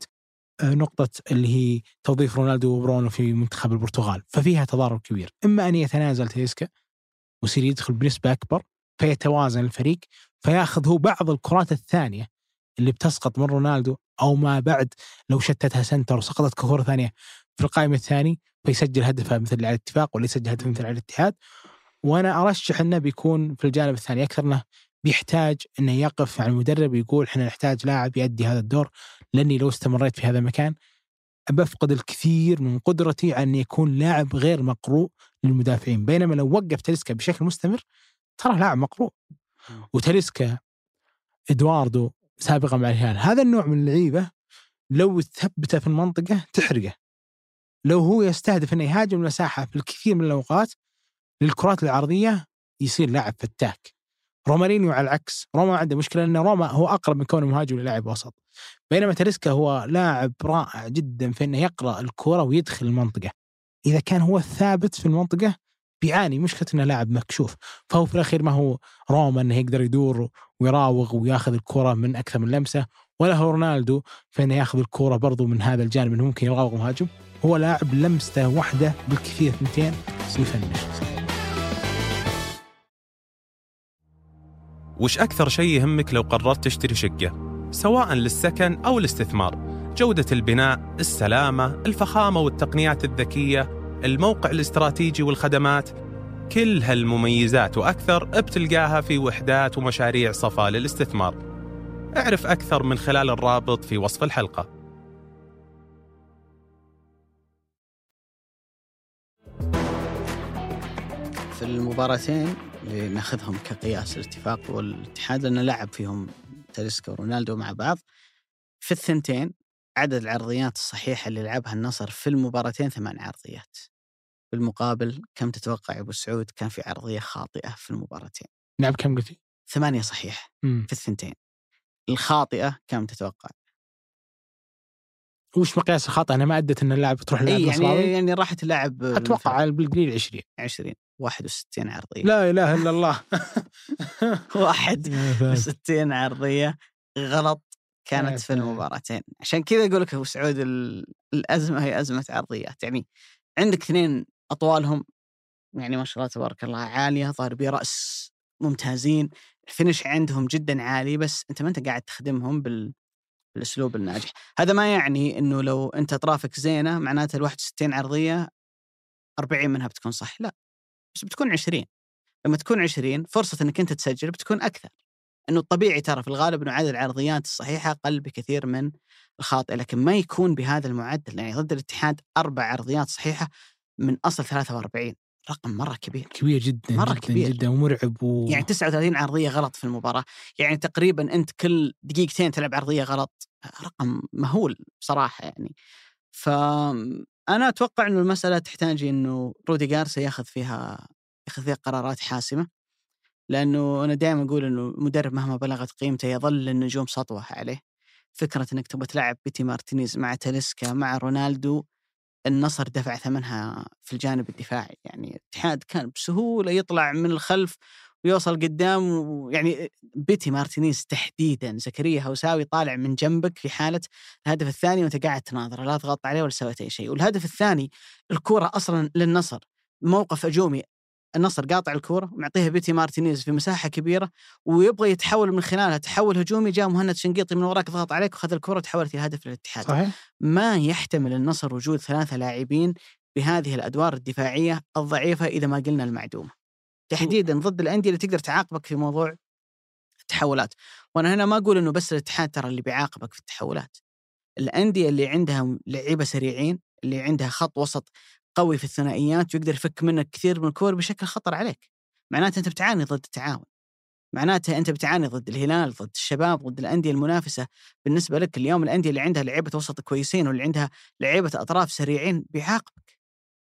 نقطة اللي هي توظيف رونالدو وبرونو في منتخب البرتغال ففيها تضارب كبير. إما أن يتنازل تاليسكا ويصير يدخل بنسبة أكبر فيتوازن الفريق فياخذ هو بعض الكرات الثانية اللي بتسقط من رونالدو أو ما بعد لو شتتها سنتر وسقطت كرة ثانية في القائمة الثاني فيسجل هدفها مثل على الاتفاق ولا يسجل هدف مثل على الاتحاد. وأنا أرشح أنه بيكون في الجانب الثاني أكثر إنه بيحتاج إنه يقف مع المدرب ويقول إحنا نحتاج لاعب يؤدي هذا الدور لأني لو استمريت في هذا المكان بفقد الكثير من قدرتي على ان يكون لاعب غير مقروء للمدافعين. بينما لو وقف تلسكا بشكل مستمر ترى لاعب مقروء. وتلسكا إدواردو سابقا مع الهلال. هذا النوع من اللعيبة لو تثبته في المنطقة تحرقه. لو هو يستهدف إنه يهاجم المساحه في الكثير من الأوقات للكرات العرضية يصير لاعب فتاك. رومارينيو على العكس. روما عنده مشكلة إن روما هو أقرب من كونه مهاجم للاعب وسط بينما تريسكا هو لاعب رائع جدا في إنه يقرأ الكره ويدخل المنطقة. إذا كان هو ثابت في المنطقة بيعاني مشكلة إنه لاعب مكشوف. فهو في الأخير ما هو روما إنه يقدر يدور ويراوغ وياخذ الكره من أكثر من لمسة ولا هو رونالدو في إنه ياخذ الكره برضو من هذا الجانب إنه ممكن يراوغ مهاجم. هو لاعب لمسته واحدة بالكثير اثنتين ويفنش وش أكثر شيء يهمك لو قررت تشتري شقة؟ سواء للسكن أو الاستثمار. جودة البناء، السلامة، الفخامة والتقنيات الذكية الموقع الاستراتيجي والخدمات. كل هالمميزات وأكثر بتلقاها في وحدات ومشاريع صفا للاستثمار. اعرف أكثر من خلال الرابط في وصف الحلقة. في المباراتين اللي ناخذهم كقياس الاتفاق والاتحاد لأنه لعب فيهم تاليسكا ورونالدو مع بعض. في الثنتين عدد العرضيات الصحيحة اللي لعبها النصر في المباراتين ثمان عرضيات. بالمقابل كم تتوقع يا أبو سعود كان في عرضية خاطئة في المباراتين؟ لعب كم قلتي؟ ثمانية صحيح مم. في الثنتين. الخاطئة كم تتوقع؟ وش مقياس الخطا أنا ما ادت إن اللاعب تروح للاعب إي يعني يعني راحت اللاعب أتوقع بالقليل 20 20 61 عرضية. لا إله إلا الله. 61 عرضية. غلط. كانت في. المباراتين. عشان كذا أقول لك ابو سعود ال- الأزمة هي أزمة عرضيات. يعني عندك اثنين أطوالهم. يعني ما شاء الله تبارك الله عالية. ضاربي راس ممتازين. الفينش عندهم جدا عالي. بس أنت ما أنت قاعد تخدمهم بال بالأسلوب الناجح. هذا ما يعني إنه لو أنت اطرافك زينة معناته ال 61 عرضية 40 منها بتكون صح. لا. بس بتكون 20 لما تكون 20 فرصة إنك أنت تسجل بتكون أكثر. إنه الطبيعي ترى في الغالب إنه عدد العرضيات الصحيحة أقل بكثير من الخاطئة لكن ما يكون بهذا المعدل. يعني ضد الاتحاد أربع عرضيات صحيحة من أصل 43 رقم مرة كبير. كبير جدا مرة جدا كبير. جدا ومرعب و... يعني 39 عرضية غلط في المباراة. يعني تقريبا أنت كل دقيقتين تلعب عرضية غلط رقم مهول بصراحة يعني. فانا أتوقع إنه المسألة تحتاج إنه رودي جارسيا ياخذ فيها ياخذ فيها قرارات حاسمة لأنه أنا دائما أقول إنه المدرب مهما بلغت قيمته يظل النجوم سطوة عليه. فكرة إنك تبغى تلعب بيتي مارتينيز مع تاليسكا مع رونالدو النصر دفع ثمنها في الجانب الدفاعي. يعني الاتحاد كان بسهولة يطلع من الخلف ويوصل قدام ويعني بيتي مارتينيز تحديدا زكريا هوساوي طالع من جنبك في حالة الهدف الثاني وأنت قاعد تناظر لا ضغطت عليه ولا سويت أي شيء. والهدف الثاني الكره أصلا للنصر موقف هجومي النصر قاطع الكرة ومعطيها بيتي مارتينيز في مساحة كبيرة ويبغى يتحول من خلالها تحول هجومي جاء مهند شنقيطي من وراك ضغط عليك وخذ الكرة وتحولت إلى هدف للاتحاد. صحيح. ما يحتمل النصر وجود ثلاثة لاعبين بهذه الأدوار الدفاعية الضعيفة إذا ما قلنا المعدومة. تحديدا ضد الأندية اللي تقدر تعاقبك في موضوع التحولات. وأنا هنا ما أقول أنه بس الاتحاد ترى اللي بيعاقبك في التحولات. الأندية اللي عندها لعيبة سريعين اللي عندها خط وسط قوي في الثنائيات ويقدر يفك منك كثير من الكور بشكل خطر عليك. معناته أنت بتعاني ضد التعاون. معناته أنت بتعاني ضد الهلال ضد الشباب ضد الأندية المنافسة. بالنسبة لك اليوم الأندية اللي عندها لعيبة وسط كويسين واللي عندها لعيبة أطراف سريعين بيعاقبك.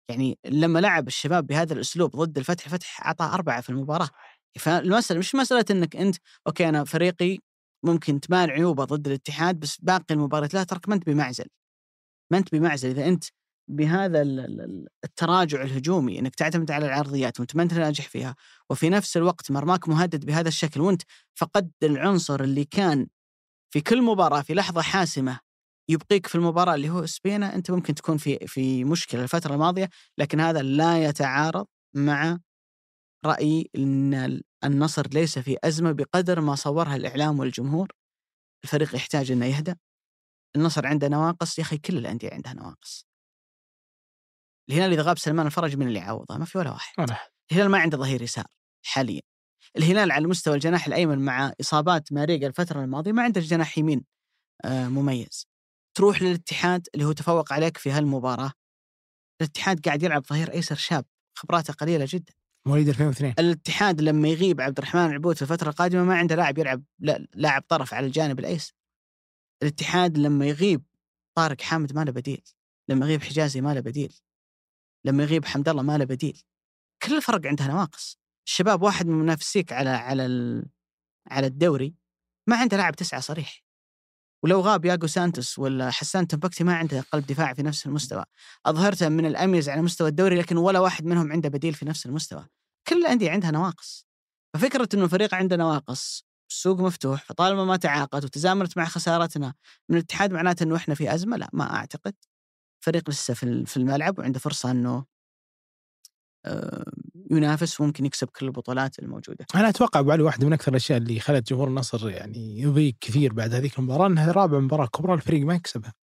يعني لما لعب الشباب بهذا الأسلوب ضد الفتح فتح أعطى أربعة في المباراة. فالمسألة مش مسألة أنك أنت أوكي أنا فريقي ممكن تبان عيوبه ضد الاتحاد بس باقي المباريات لا ترك ما أنت بمعزل. ما أنت بمعزل. إذا أنت بهذا ال- ال- ال- التراجع الهجومي إنك تعتمد على العرضيات وانت ما انت ناجح فيها وفي نفس الوقت مرماك مهدد بهذا الشكل وأنت فقدت العنصر اللي كان في كل مباراة في لحظة حاسمة يبقيك في المباراة اللي هو سبينا أنت ممكن تكون في في مشكلة الفترة الماضية لكن هذا لا يتعارض مع رايي إن ال- النصر ليس في أزمة بقدر ما صورها الإعلام والجمهور. الفريق يحتاج إنه يهدى النصر عنده نواقص يا أخي كل الأندية عندها نواقص. الهلال إذا غاب سلمان الفرج من اللي يعوضه؟ ما في ولا واحد. ولا. الهلال ما عنده ظهير يسار حاليا. الهلال على مستوى الجناح الأيمن مع إصابات ماريجا الفترة الماضية ما عنده جناح يمين آه، مميز. تروح للاتحاد اللي هو تفوق عليك في هالمباراة. الاتحاد قاعد يلعب ظهير أيسر شاب خبراته قليلة جدا. مواليد 2002 الاتحاد لما يغيب عبد الرحمن العبود في الفترة القادمة ما عنده لاعب يلعب لا لاعب طرف على الجانب الأيسر. الاتحاد لما يغيب طارق حامد ما له بديل. لما يغيب حجازي ما له بديل. لما يغيب حمد الله ما له بديل. كل الفرق عندها نواقص. الشباب واحد من منافسيك على على ال- على الدوري ما عنده لاعب تسعة صريح. ولو غاب ياجو سانتوس ولا حسان تنبكتي ما عنده قلب دفاعي في نفس المستوى. أظهرته من الأميز على مستوى الدوري لكن ولا واحد منهم عنده بديل في نفس المستوى. كل الأندية عندها نواقص. ففكرة إنه الفريق عنده نواقص السوق مفتوح فطالما ما تعاقد وتزامنت مع خسارتنا من الاتحاد معناته إنه إحنا في أزمة لا ما أعتقد. فريق لسه في ال- في الملعب وعنده فرصة إنه آه، ينافس وممكن يكسب كل البطولات الموجودة أنا أتوقع أبو علي واحدة من أكثر الأشياء اللي خلت جمهور النصر يعني يضيق كثير بعد هذيك المباراة إنها رابع مباراة كبرى الفريق ما يكسبها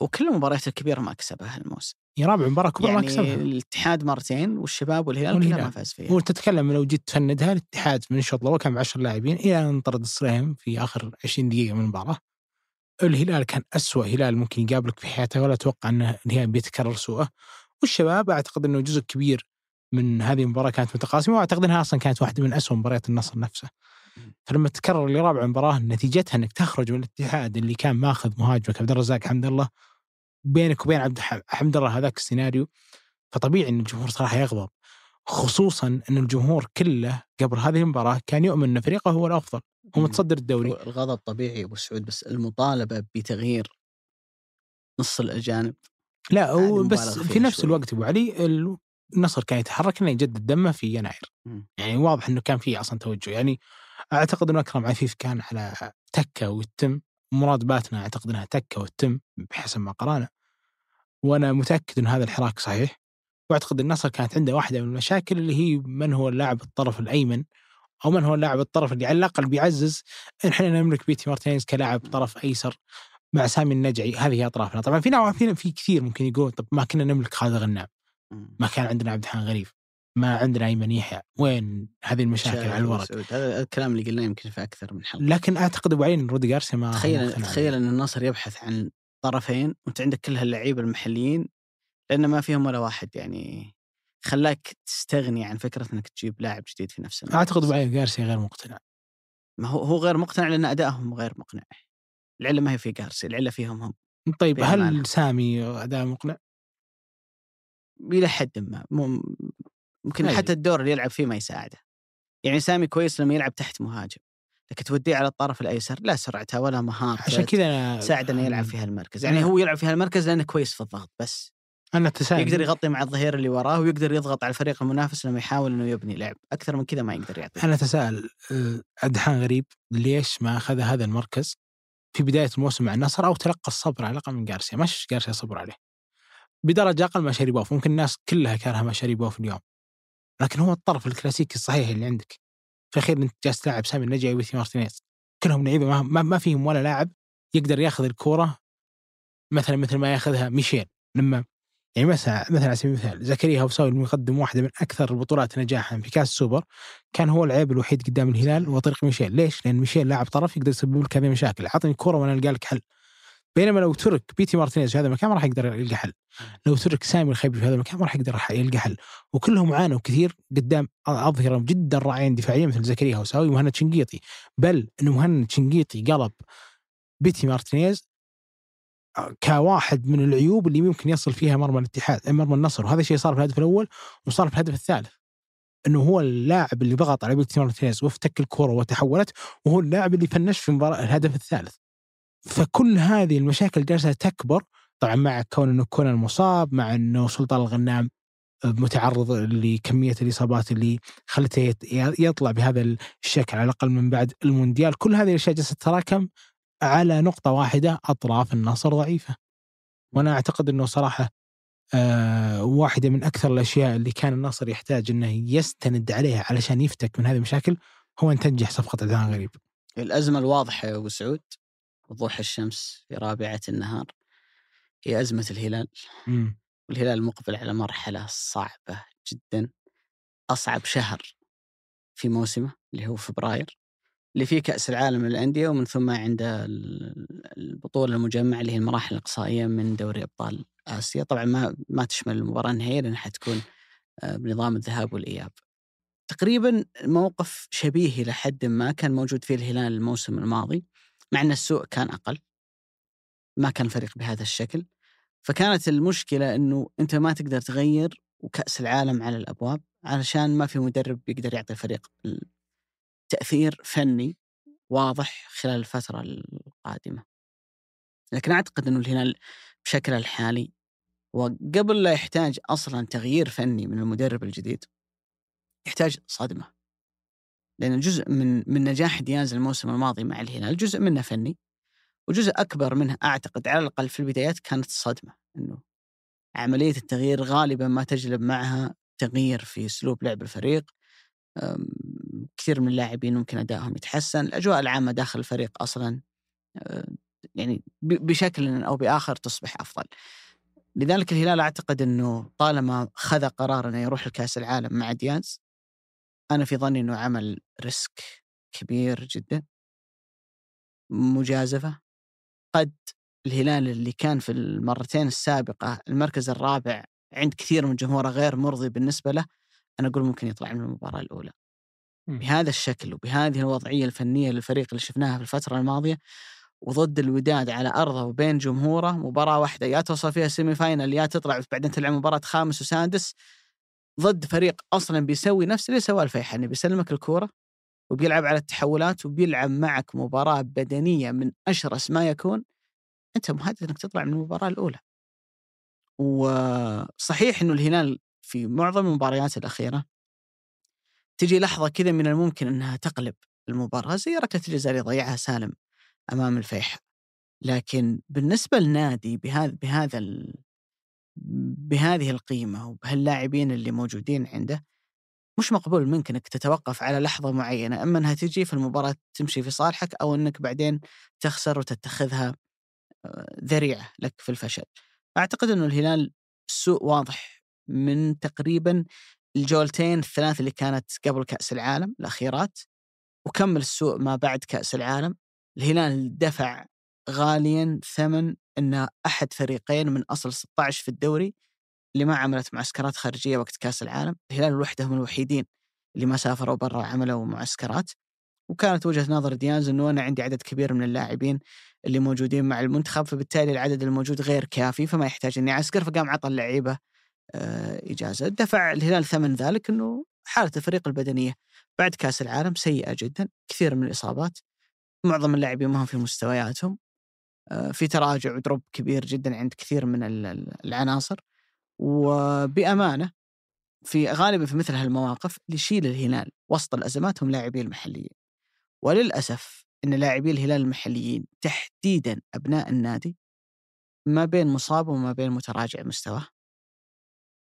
وكل المباريات الكبيرة ما كسبها الموسم يا رابع مباراة كبرى ما يعني كسبها الاتحاد مرتين والشباب والهلال. كلها ما فاز فيها وتتكلم لو جيت تفندها الاتحاد من الشوط الأول كان ب 10 لاعبين إلى أن انطرد الصريم في آخر 20 دقيقة من المباراة. الهلال كان أسوأ هلال ممكن يقابلك في حياته ولا أتوقع انه الهلال بيتكرر سوءه. والشباب أعتقد إنه جزء كبير من هذه المباراة كانت متقاسمة وأعتقد إنها أصلا كانت واحدة من أسوأ مباريات النصر نفسه. فلما تكرر لرابع مباراة نتيجتها إنك تخرج من الاتحاد اللي كان ماخذ مهاجمك عبد الرزاق حمد الله بينك وبين عبد حمد الله هذاك السيناريو فطبيعي إن الجمهور صراحة يغضب خصوصا إن الجمهور كله قبل هذه المباراة كان يؤمن إن فريقه هو الأفضل هو متصدر الدوري الغضب طبيعي أبو سعود بس المطالبة بتغيير نص الأجانب لا بس في نفس شوي. الوقت أبو علي النصر كان يتحرك إنه يجدد دمه في يناير. يعني واضح إنه كان في أصلا توجه. يعني أعتقد إنه أكرم عفيف كان على تكة وتم مراد باتنا أعتقد إنها تكة وتم بحسب ما قرانا. وأنا متأكد إن هذا الحراك صحيح. وأعتقد النصر كانت عنده واحدة من المشاكل اللي هي من هو اللاعب الطرف الأيمن أو من هو اللاعب الطرف اللي على الأقل بيعزز إن إحنا نملك بيتي مارتينيز كلاعب طرف أيسر مع سامي النجعي. هذه أطرافنا. طبعا في نوع في كثير ممكن يقول طب ما كنا نملك خالد غنام. ما كان عندنا عبد الحان غريب ما عندنا ايمن يحيى وين هذه المشاكل على الورق. هذا الكلام اللي قلناه يمكن في أكثر من حلقة لكن أعتقد أبو عين رودي جارسيا ما تخيل تخيل. إن النصر يبحث عن طرفين وأنت عندك كل هاللعيبة المحليين لأن ما فيهم ولا واحد يعني خلاك تستغني عن فكرة إنك تجيب لاعب جديد في نفس المركز. أعتقد أبو عين جارسيا غير مقتنع ما هو هو غير مقتنع لأن أدائهم غير مقنع العله ما هي في جارسي العله فيهم هم طيب. هل سامي أداء مقنع؟ إلى حد ما ممكن أي. حتى الدور اللي يلعب فيه ما يساعده. يعني سامي كويس لما يلعب تحت مهاجم لكن توديه على الطرف الأيسر لا سرعته ولا مهارته عشان كذا ساعد إنه يلعب في هالمركز. يعني هو يلعب في هالمركز لأنه كويس في الضغط بس. أنا تساءل يقدر يغطي مع الظهير اللي وراه ويقدر يضغط على الفريق المنافس لما يحاول إنه يبني لعب. أكثر من كذا ما يقدر يعطي أنا أتساءل آه، عبدالرحمن غريب ليش ما أخذ هذا المركز في بداية الموسم مع النصر أو تلقى الصبر على الأقل من جارسيا؟ ما شفت جارسيا صبر عليه. بدرجة أقل ماشاريبوف ممكن الناس كلها كارهة ماشاريبوف اليوم. لكن هو الطرف الكلاسيكي الصحيح اللي عندك. في الاخير إنت جالس تلاعب سامي النجعي وبيتي مارتينيز. كلهم لعيبة ما, ما, فيهم ولا لاعب يقدر ياخذ الكورة مثلا مثل ما ياخذها ميشيل. لما يعني مثلا مثلا على سبيل المثال زكريا هوساوي المقدم واحدة من أكثر البطولات نجاحا في كأس السوبر. كان هو العيب الوحيد قدام الهلال هو طريق ميشيل. ليش؟ لأن ميشيل لاعب طرف يقدر يسبب لك هذه المشاكل. اعطني الكورة وأنا ألقى لك حل. بينما لو ترك بيتي مارتينيز في هذا المكان ما راح يقدر يلقى حل. لو ترك سامي النجعي في هذا المكان ما راح يقدر يلقى حل. وكلهم عانوا كثير قدام اظهره جدا رائعين دفاعيا مثل زكريا هوساوي ومهند شنقيطي بل انه مهند شنقيطي قلب بيتي مارتينيز كواحد من العيوب اللي ممكن يصل فيها مرمى الاتحاد مرمى النصر. وهذا الشيء صار في الهدف الأول وصار في الهدف الثالث. إنه هو اللاعب اللي ضغط على بيتي مارتينيز وافتك الكره وتحولت وهو اللاعب اللي فنش في مباراة الهدف الثالث. فكل هذه المشاكل جالسة تكبر طبعا مع كون إنه كونان مصاب مع إنه سلطان الغنام متعرض لكمية الإصابات اللي خلته يطلع بهذا الشكل على الأقل من بعد المونديال. كل هذه الأشياء جالسة تتراكم على نقطة واحدة أطراف النصر ضعيفة. وأنا أعتقد إنه صراحة آه واحدة من أكثر الأشياء اللي كان النصر يحتاج إنه يستند عليها علشان يفتك من هذه المشاكل هو أن تنجح صفقة عدنان غريب. الأزمة الواضحة يا أبو سعود. وضوح الشمس في رابعة النهار هي أزمة الهلال. مم. والهلال مقبل على مرحلة صعبة جدا أصعب شهر في موسمه اللي هو فبراير اللي فيه كأس العالم للأندية ومن ثم عنده ال- البطولة المجمعة اللي هي المراحل الإقصائية من دوري أبطال آسيا. طبعا ما ما تشمل المباراة النهائيه لأنها حتكون آه، بنظام الذهاب والإياب. تقريبا موقف شبيه إلى حد ما كان موجود فيه الهلال الموسم الماضي. مع إن السوء كان أقل ما كان الفريق بهذا الشكل. فكانت المشكلة إنه أنت ما تقدر تغير وكأس العالم على الأبواب علشان ما في مدرب يقدر يعطي الفريق تأثير فني واضح خلال الفترة القادمة. لكن أعتقد إنه الهلال بشكله الحالي وقبل لا يحتاج أصلا تغيير فني من المدرب الجديد يحتاج صدمة. لأن جزء من من نجاح دياز الموسم الماضي مع الهلال جزء منه فني وجزء أكبر منه أعتقد على الأقل في البدايات كانت الصدمه إنه عملية التغيير غالبا ما تجلب معها تغيير في أسلوب لعب الفريق كثير من اللاعبين ممكن أدائهم يتحسن الأجواء العامة داخل الفريق أصلا أه، يعني بشكل أو بآخر تصبح أفضل. لذلك الهلال أعتقد إنه طالما خذ قرار انه يروح لكأس العالم مع دياز أنا في ظني إنه عمل ريسك كبير جدا. مجازفة. قد الهلال اللي كان في المرتين السابقة المركز الرابع عند كثير من جمهوره غير مرضي بالنسبة له أنا أقول ممكن يطلع من المباراة الأولى. مم. بهذا الشكل وبهذه الوضعية الفنية للفريق اللي شفناها في الفترة الماضية وضد الوداد على أرضه وبين جمهوره مباراة واحدة يا توصل فيها سيمي فاينل يا تطلع بعدين تلعب مباراة خامس وسادس ضد فريق أصلا بيسوي نفس اللي سواه الفيحاني بيسلمك الكورة وبيلعب على التحولات وبيلعب معك مباراة بدنية من أشرس ما يكون أنت مهدد إنك تطلع من المباراة الأولى. وصحيح إنه الهلال في معظم المباريات الأخيرة تجي لحظة كذا من الممكن إنها تقلب المباراة زي ركلة الجزاء اللي ضيعها سالم أمام الفيحاء. لكن بالنسبة للنادي بهذا بهذا. بهذه القيمة وبهاللاعبين اللي موجودين عنده مش مقبول منك إنك تتوقف على لحظة معينة أما إنها تجي في المباراة تمشي في صالحك أو إنك بعدين تخسر وتتخذها آه، ذريعة لك في الفشل. أعتقد إنه الهلال سوء واضح من تقريبا الجولتين الثلاث اللي كانت قبل كأس العالم الأخيرات وكمل السوء ما بعد كأس العالم. الهلال دفع غاليا ثمن انه أحد فريقين من أصل 16 في الدوري اللي ما عملت معسكرات خارجية وقت كأس العالم، الهلال وحدهم الوحيدين اللي ما سافروا برا عملوا معسكرات. وكانت وجهة نظر ديانز إنه أنا عندي عدد كبير من اللاعبين اللي موجودين مع المنتخب فبالتالي العدد الموجود غير كافي فما يحتاج إني أعسكر فقام عطى اللعيبة آه، إجازة، دفع الهلال ثمن ذلك إنه حالة الفريق البدنية بعد كأس العالم سيئة جدا، كثير من الإصابات معظم اللاعبين ما هم في مستوياتهم. في تراجع ودروب كبير جدا عند كثير من ال- ال- العناصر. وبأمانة في غالبا في مثل هالمواقف اللي يشيل الهلال وسط الأزمات هم لاعبين المحليين. وللأسف إن لاعبي الهلال المحليين تحديدا أبناء النادي ما بين مصاب وما بين متراجع مستواه.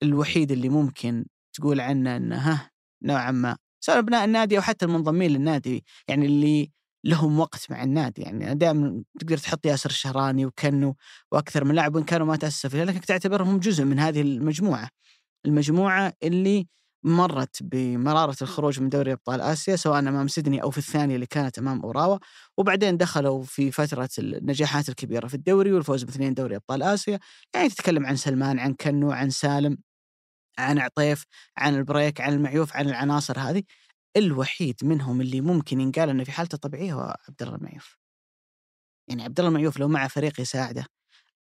الوحيد اللي ممكن تقول عنه إنه ها نوعا ما سواء أبناء النادي أو حتى المنضمين للنادي يعني اللي لهم وقت مع النادي يعني دائما تقدر تحط ياسر الشهراني وكنو وأكثر من لاعب وإن كانوا ما تأسسوا فيها لكنك تعتبرهم جزء من هذه المجموعة. المجموعة اللي مرت بمرارة الخروج من دوري أبطال آسيا سواء أمام سيدني أو في الثانية اللي كانت أمام أوراوا وبعدين دخلوا في فترة النجاحات الكبيرة في الدوري والفوز باثنين دوري أبطال آسيا. يعني تتكلم عن سلمان عن كنو عن سالم عن عطيف عن البريك عن المعيوف عن العناصر هذه. الوحيد منهم اللي ممكن ينقال إنه في حالته طبيعيه هو عبد الله المعيوف. يعني عبد الله المعيوف لو مع فريق يساعده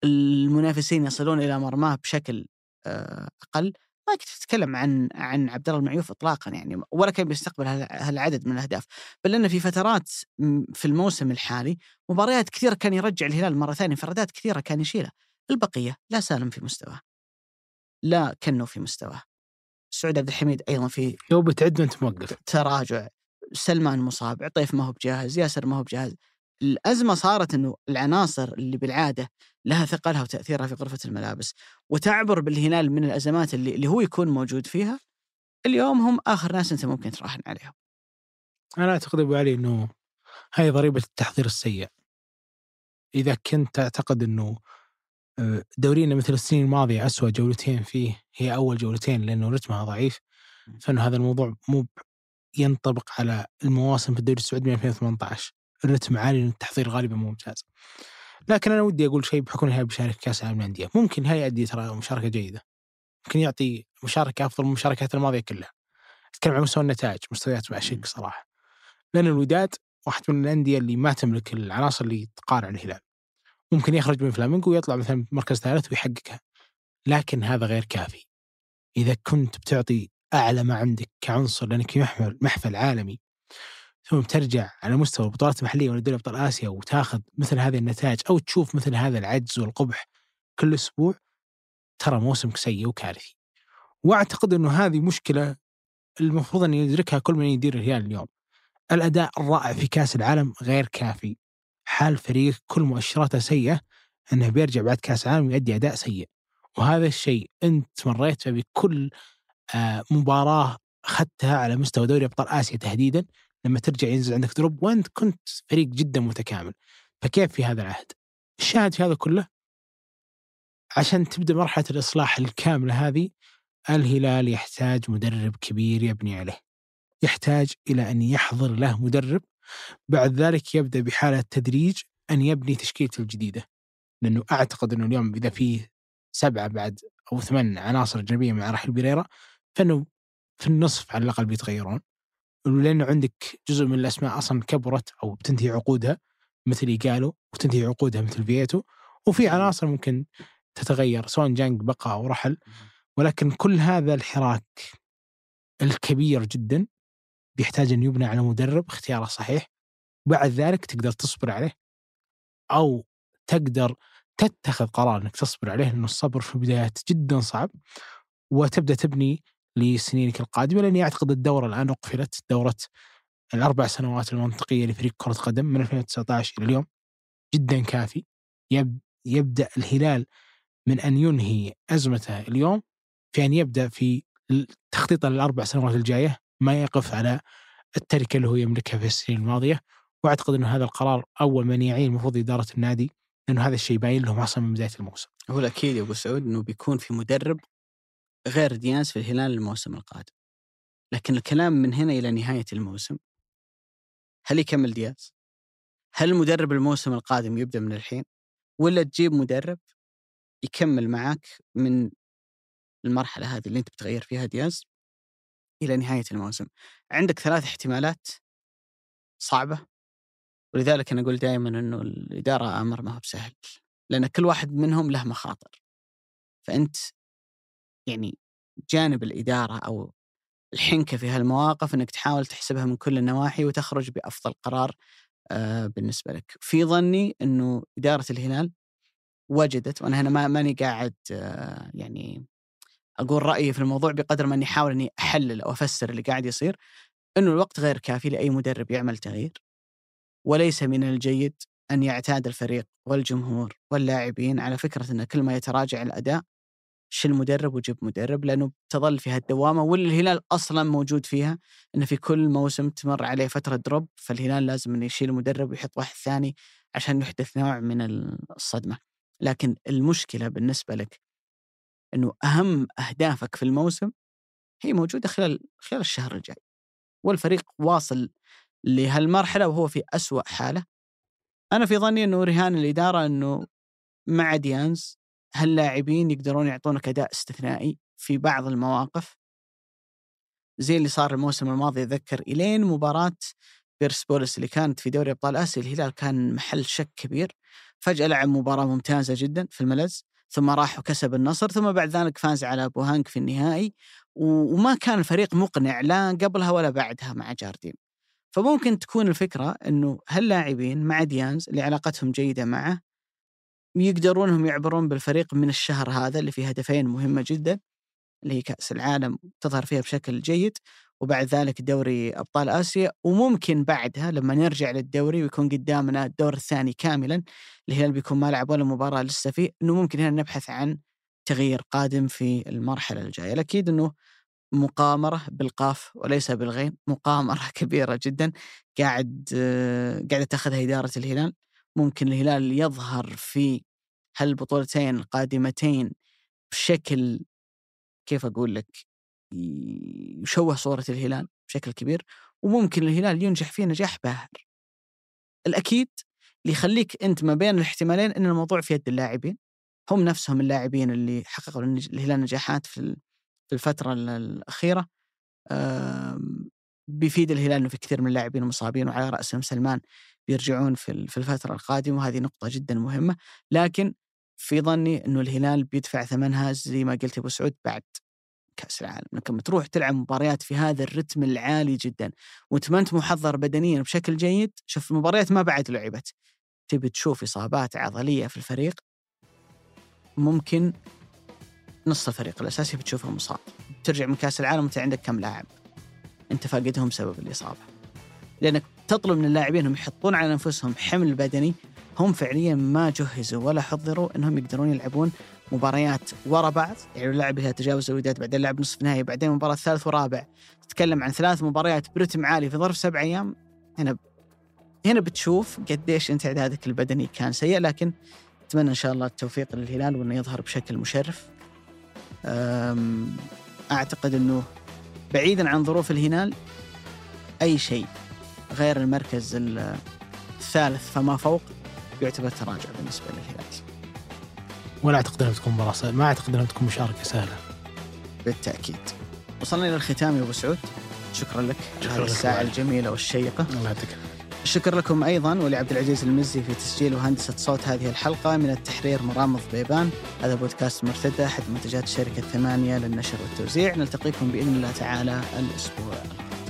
المنافسين يصلون إلى مرماه بشكل آه، أقل ما كنت تتكلم عن عن عبد الله المعيوف اطلاقا يعني ولا كان بيستقبل هال- هالعدد من الأهداف. بل إنه في فترات في الموسم الحالي مباريات كثيره كان يرجع الهلال مرة ثانية انفرادات كثيرة كان يشيلها البقية لا سالم في مستواه. لا كنو في مستواه. سعود عبد الحميد أيضا في لو بتعد انت موقف. تراجع. سلمان مصاب عطيف ما هو بجاهز ياسر ما هو بجاهز. الأزمة صارت أنه العناصر اللي بالعادة لها ثقلها وتأثيرها في غرفة الملابس. وتعبر بالهلال من الأزمات اللي, اللي هو يكون موجود فيها. اليوم هم آخر ناس أنت ممكن تراهن عليهم. أنا أعتقد أبو علي إنه هذه ضريبة التحضير السيء. إذا كنت تعتقد إنه دورينا مثل السنين الماضية أسوأ جولتين فيه هي أول جولتين لأنه رتمها ضعيف فإنه هذا الموضوع مو ينطبق على المواسم في الدوري السعودي من 2018 الرتم عالي لأن التحضير غالبا ممتاز. لكن أنا ودي أقول شيء بحكم انه بيشارك كأس العالم للأندية، ممكن هاي يؤدي ترى مشاركة جيدة. ممكن يعطي مشاركة أفضل من المشاركات الماضية كلها. أتكلم عن مستوى النتائج، مستويات مع شك صراحة. لأن الوداد واحد من الأندية اللي ما تملك العناصر اللي تقارن الهلال. ممكن يخرج من فلامينغو ويطلع مثلا مركز ثالث ويحققها. لكن هذا غير كافي. إذا كنت بتعطي أعلى ما عندك كعنصر لأنك في محفل محفل عالمي ثم بترجع على مستوى البطولات المحليه ولا دوري أبطال آسيا وتاخذ مثل هذه النتائج أو تشوف مثل هذا العجز والقبح كل أسبوع ترى موسمك سيء وكارثي. وأعتقد إنه هذه مشكلة المفروض أن يدركها كل من يدير الهلال اليوم. الأداء الرائع في كأس العالم غير كافي. حال فريق كل مؤشراته سيئة إنه بيرجع بعد كأس العالم ويؤدي أداء سيء. وهذا الشيء أنت مريت بكل آه، مباراة أخذتها على مستوى دوري أبطال آسيا تحديدا لما ترجع ينزل عندك دروب وانت كنت فريق جدا متكامل. فكيف في هذا العهد؟ الشاهد في هذا كله عشان تبدأ مرحلة الإصلاح الكاملة هذه الهلال يحتاج مدرب كبير يبني عليه. يحتاج إلى أن يحضر له مدرب بعد ذلك يبدأ بحالة تدريج أن يبني تشكيلته الجديدة. لأنه أعتقد أنه اليوم إذا فيه سبعة بعد أو ثمان عناصر أجنبية مع رحيل بيريرا فإنه في النصف على الأقل بيتغيرون. لأنه عندك جزء من الأسماء أصلا كبرت أو بتنتهي عقودها مثل إيجالو وتنتهي عقودها مثل فييتو وفي عناصر ممكن تتغير سواء جانج بقى أو رحل ولكن كل هذا الحراك الكبير جدا بيحتاج أن يبنى على مدرب اختياره صحيح بعد ذلك تقدر تصبر عليه أو تقدر تتخذ قرار إنك تصبر عليه لأنه الصبر في البدايات جدا صعب وتبدأ تبني لسنينك القادمة لأني أعتقد الدورة الآن أقفلت دورة الأربع سنوات المنطقية لفريق كرة قدم من 2019 إلى اليوم جدا كافي يبدأ الهلال من أن ينهي أزمته اليوم في أن يبدأ في تخطيط الاربع سنوات الجاية ما يقف على التركة اللي هو يملكها في السنين الماضية وأعتقد إنه هذا القرار أول من يعين المفروض إدارة النادي لأنه هذا الشيء باين لهم أصلا من بداية الموسم. هو الأكيد يا أبو سعود إنه بيكون في مدرب غير ديانس في الهلال الموسم القادم. لكن الكلام من هنا إلى نهاية الموسم هل يكمل دياز؟ هل مدرب الموسم القادم يبدأ من الحين؟ ولا تجيب مدرب يكمل معك من المرحلة هذه اللي أنت بتغير فيها دياز إلى نهاية الموسم. عندك ثلاث احتمالات صعبة ولذلك أنا أقول دائما إنه الإدارة أمر ما هو بسهل لأن كل واحد منهم له مخاطر. فأنت يعني جانب الإدارة أو الحنكة في هالمواقف إنك تحاول تحسبها من كل النواحي وتخرج بأفضل قرار آه، بالنسبة لك. في ظني إنه إدارة الهلال وجدت وأنا هنا ما ماني قاعد آه، يعني أقول رأيي في الموضوع بقدر ما إني أحاول إني أحلل أو أفسر اللي قاعد يصير إنه الوقت غير كافي لأي مدرب يعمل تغيير وليس من الجيد أن يعتاد الفريق والجمهور واللاعبين على فكرة إن كل ما يتراجع الأداء شيل مدرب وجيب مدرب لأنه تظل في هالدوامة واللي الهلال أصلا موجود فيها انه في كل موسم تمر عليه فترة دروب فالهلال لازم إنه يشيل مدرب ويحط واحد ثاني عشان يحدث نوع من الصدمة. لكن المشكلة بالنسبة لك إنه أهم أهدافك في الموسم هي موجودة خلال خلال الشهر الجاي. والفريق واصل لهالمرحلة وهو في أسوأ حالة. أنا في ظني إنه رهان الإدارة إنه مع ديانز هاللاعبين يقدرون يعطونك أداء استثنائي في بعض المواقف زي اللي صار الموسم الماضي أتذكر إلين مباراة بيرسبوليس اللي كانت في دوري أبطال آسيا الهلال كان محل شك كبير فجأة لعب مباراة ممتازة جدا في الملز ثم راح وكسب النصر ثم بعد ذلك فاز على بوهانك في النهائي وما كان الفريق مقنع لا قبلها ولا بعدها مع جاردين. فممكن تكون الفكرة إنه هاللاعبين مع ديانز اللي علاقتهم جيدة معه يقدرون هم يعبرون بالفريق من الشهر هذا اللي فيه هدفين مهمة جدا اللي هي كأس العالم تظهر فيها بشكل جيد وبعد ذلك دوري أبطال آسيا وممكن بعدها لما نرجع للدوري ويكون قدامنا الدور الثاني كاملا الهلال بيكون ما لعب ولا مباراة لسه فيه إنه ممكن هنا نبحث عن تغيير قادم في المرحلة الجاية. الأكيد إنه مقامرة بالقاف وليس بالغين مقامرة كبيرة جدا قاعد قاعدة تأخذها إدارة الهلال. ممكن الهلال يظهر في هالبطولتين القادمتين بشكل كيف أقول لك؟ يشوه صورة الهلال بشكل كبير وممكن الهلال ينجح فيه نجاح باهر. الأكيد اللي يخليك أنت ما بين الاحتمالين أن الموضوع في يد اللاعبين. هم نفسهم اللاعبين اللي حققوا الهلال نجاحات في الفترة الأخيرة. بيفيد الهلال إنه في كثير من اللاعبين مصابين وعلى رأسهم سلمان بيرجعون في في الفترة القادمة وهذه نقطة جدا مهمة. لكن في ظني إنه الهلال بيدفع ثمنها زي ما قلت أبو سعود بعد كأس العالم إنك لما تروح تلعب مباريات في هذا الرتم العالي جدا وأنت ما أنت محضر بدنيا بشكل جيد شوف المباريات ما بعد لعبت. تبي تشوف إصابات عضلية في الفريق؟ ممكن نص الفريق الأساسي بتشوفه مصاب. ترجع من كأس العالم وأنت عندك كم لاعب؟ أنت فاقدهم بسبب الإصابة. لأنك تطلب من اللاعبين انهم يحطون على أنفسهم حمل بدني هم فعليا ما جهزوا ولا حضروا إنهم يقدرون يلعبون مباريات ورا بعض يعني اللعب فيها تجاوز الوداد بعدين لعب نصف نهائي بعدين مباراة ثالث ورابع. تتكلم عن ثلاث مباريات برتم عالي في ظرف سبع أيام. هنا هنا بتشوف قديش انت اعدادك البدني كان سيء لكن أتمنى إن شاء الله التوفيق للهلال وإنه يظهر بشكل مشرف. أعتقد إنه بعيدا عن ظروف الهلال أي شيء غير المركز ال- الثالث فما فوق يعتبر تراجع بالنسبة للهلال. ولا أعتقد إنها بتكون مباراة. ما أعتقد إنها بتكون مشاركة سهلة بالتأكيد. وصلنا إلى الختام يا أبو سعود شكرا لك لك الساعة. الجميلة والشيقة. الله يعطيك الشكر لكم أيضا ولعبد العزيز المزي في تسجيل وهندسة صوت هذه الحلقة من التحرير مرام ضبيبان هذا بودكاست مرتدى احد منتجات شركة ثمانية للنشر والتوزيع نلتقيكم بإذن الله تعالى الأسبوع القادم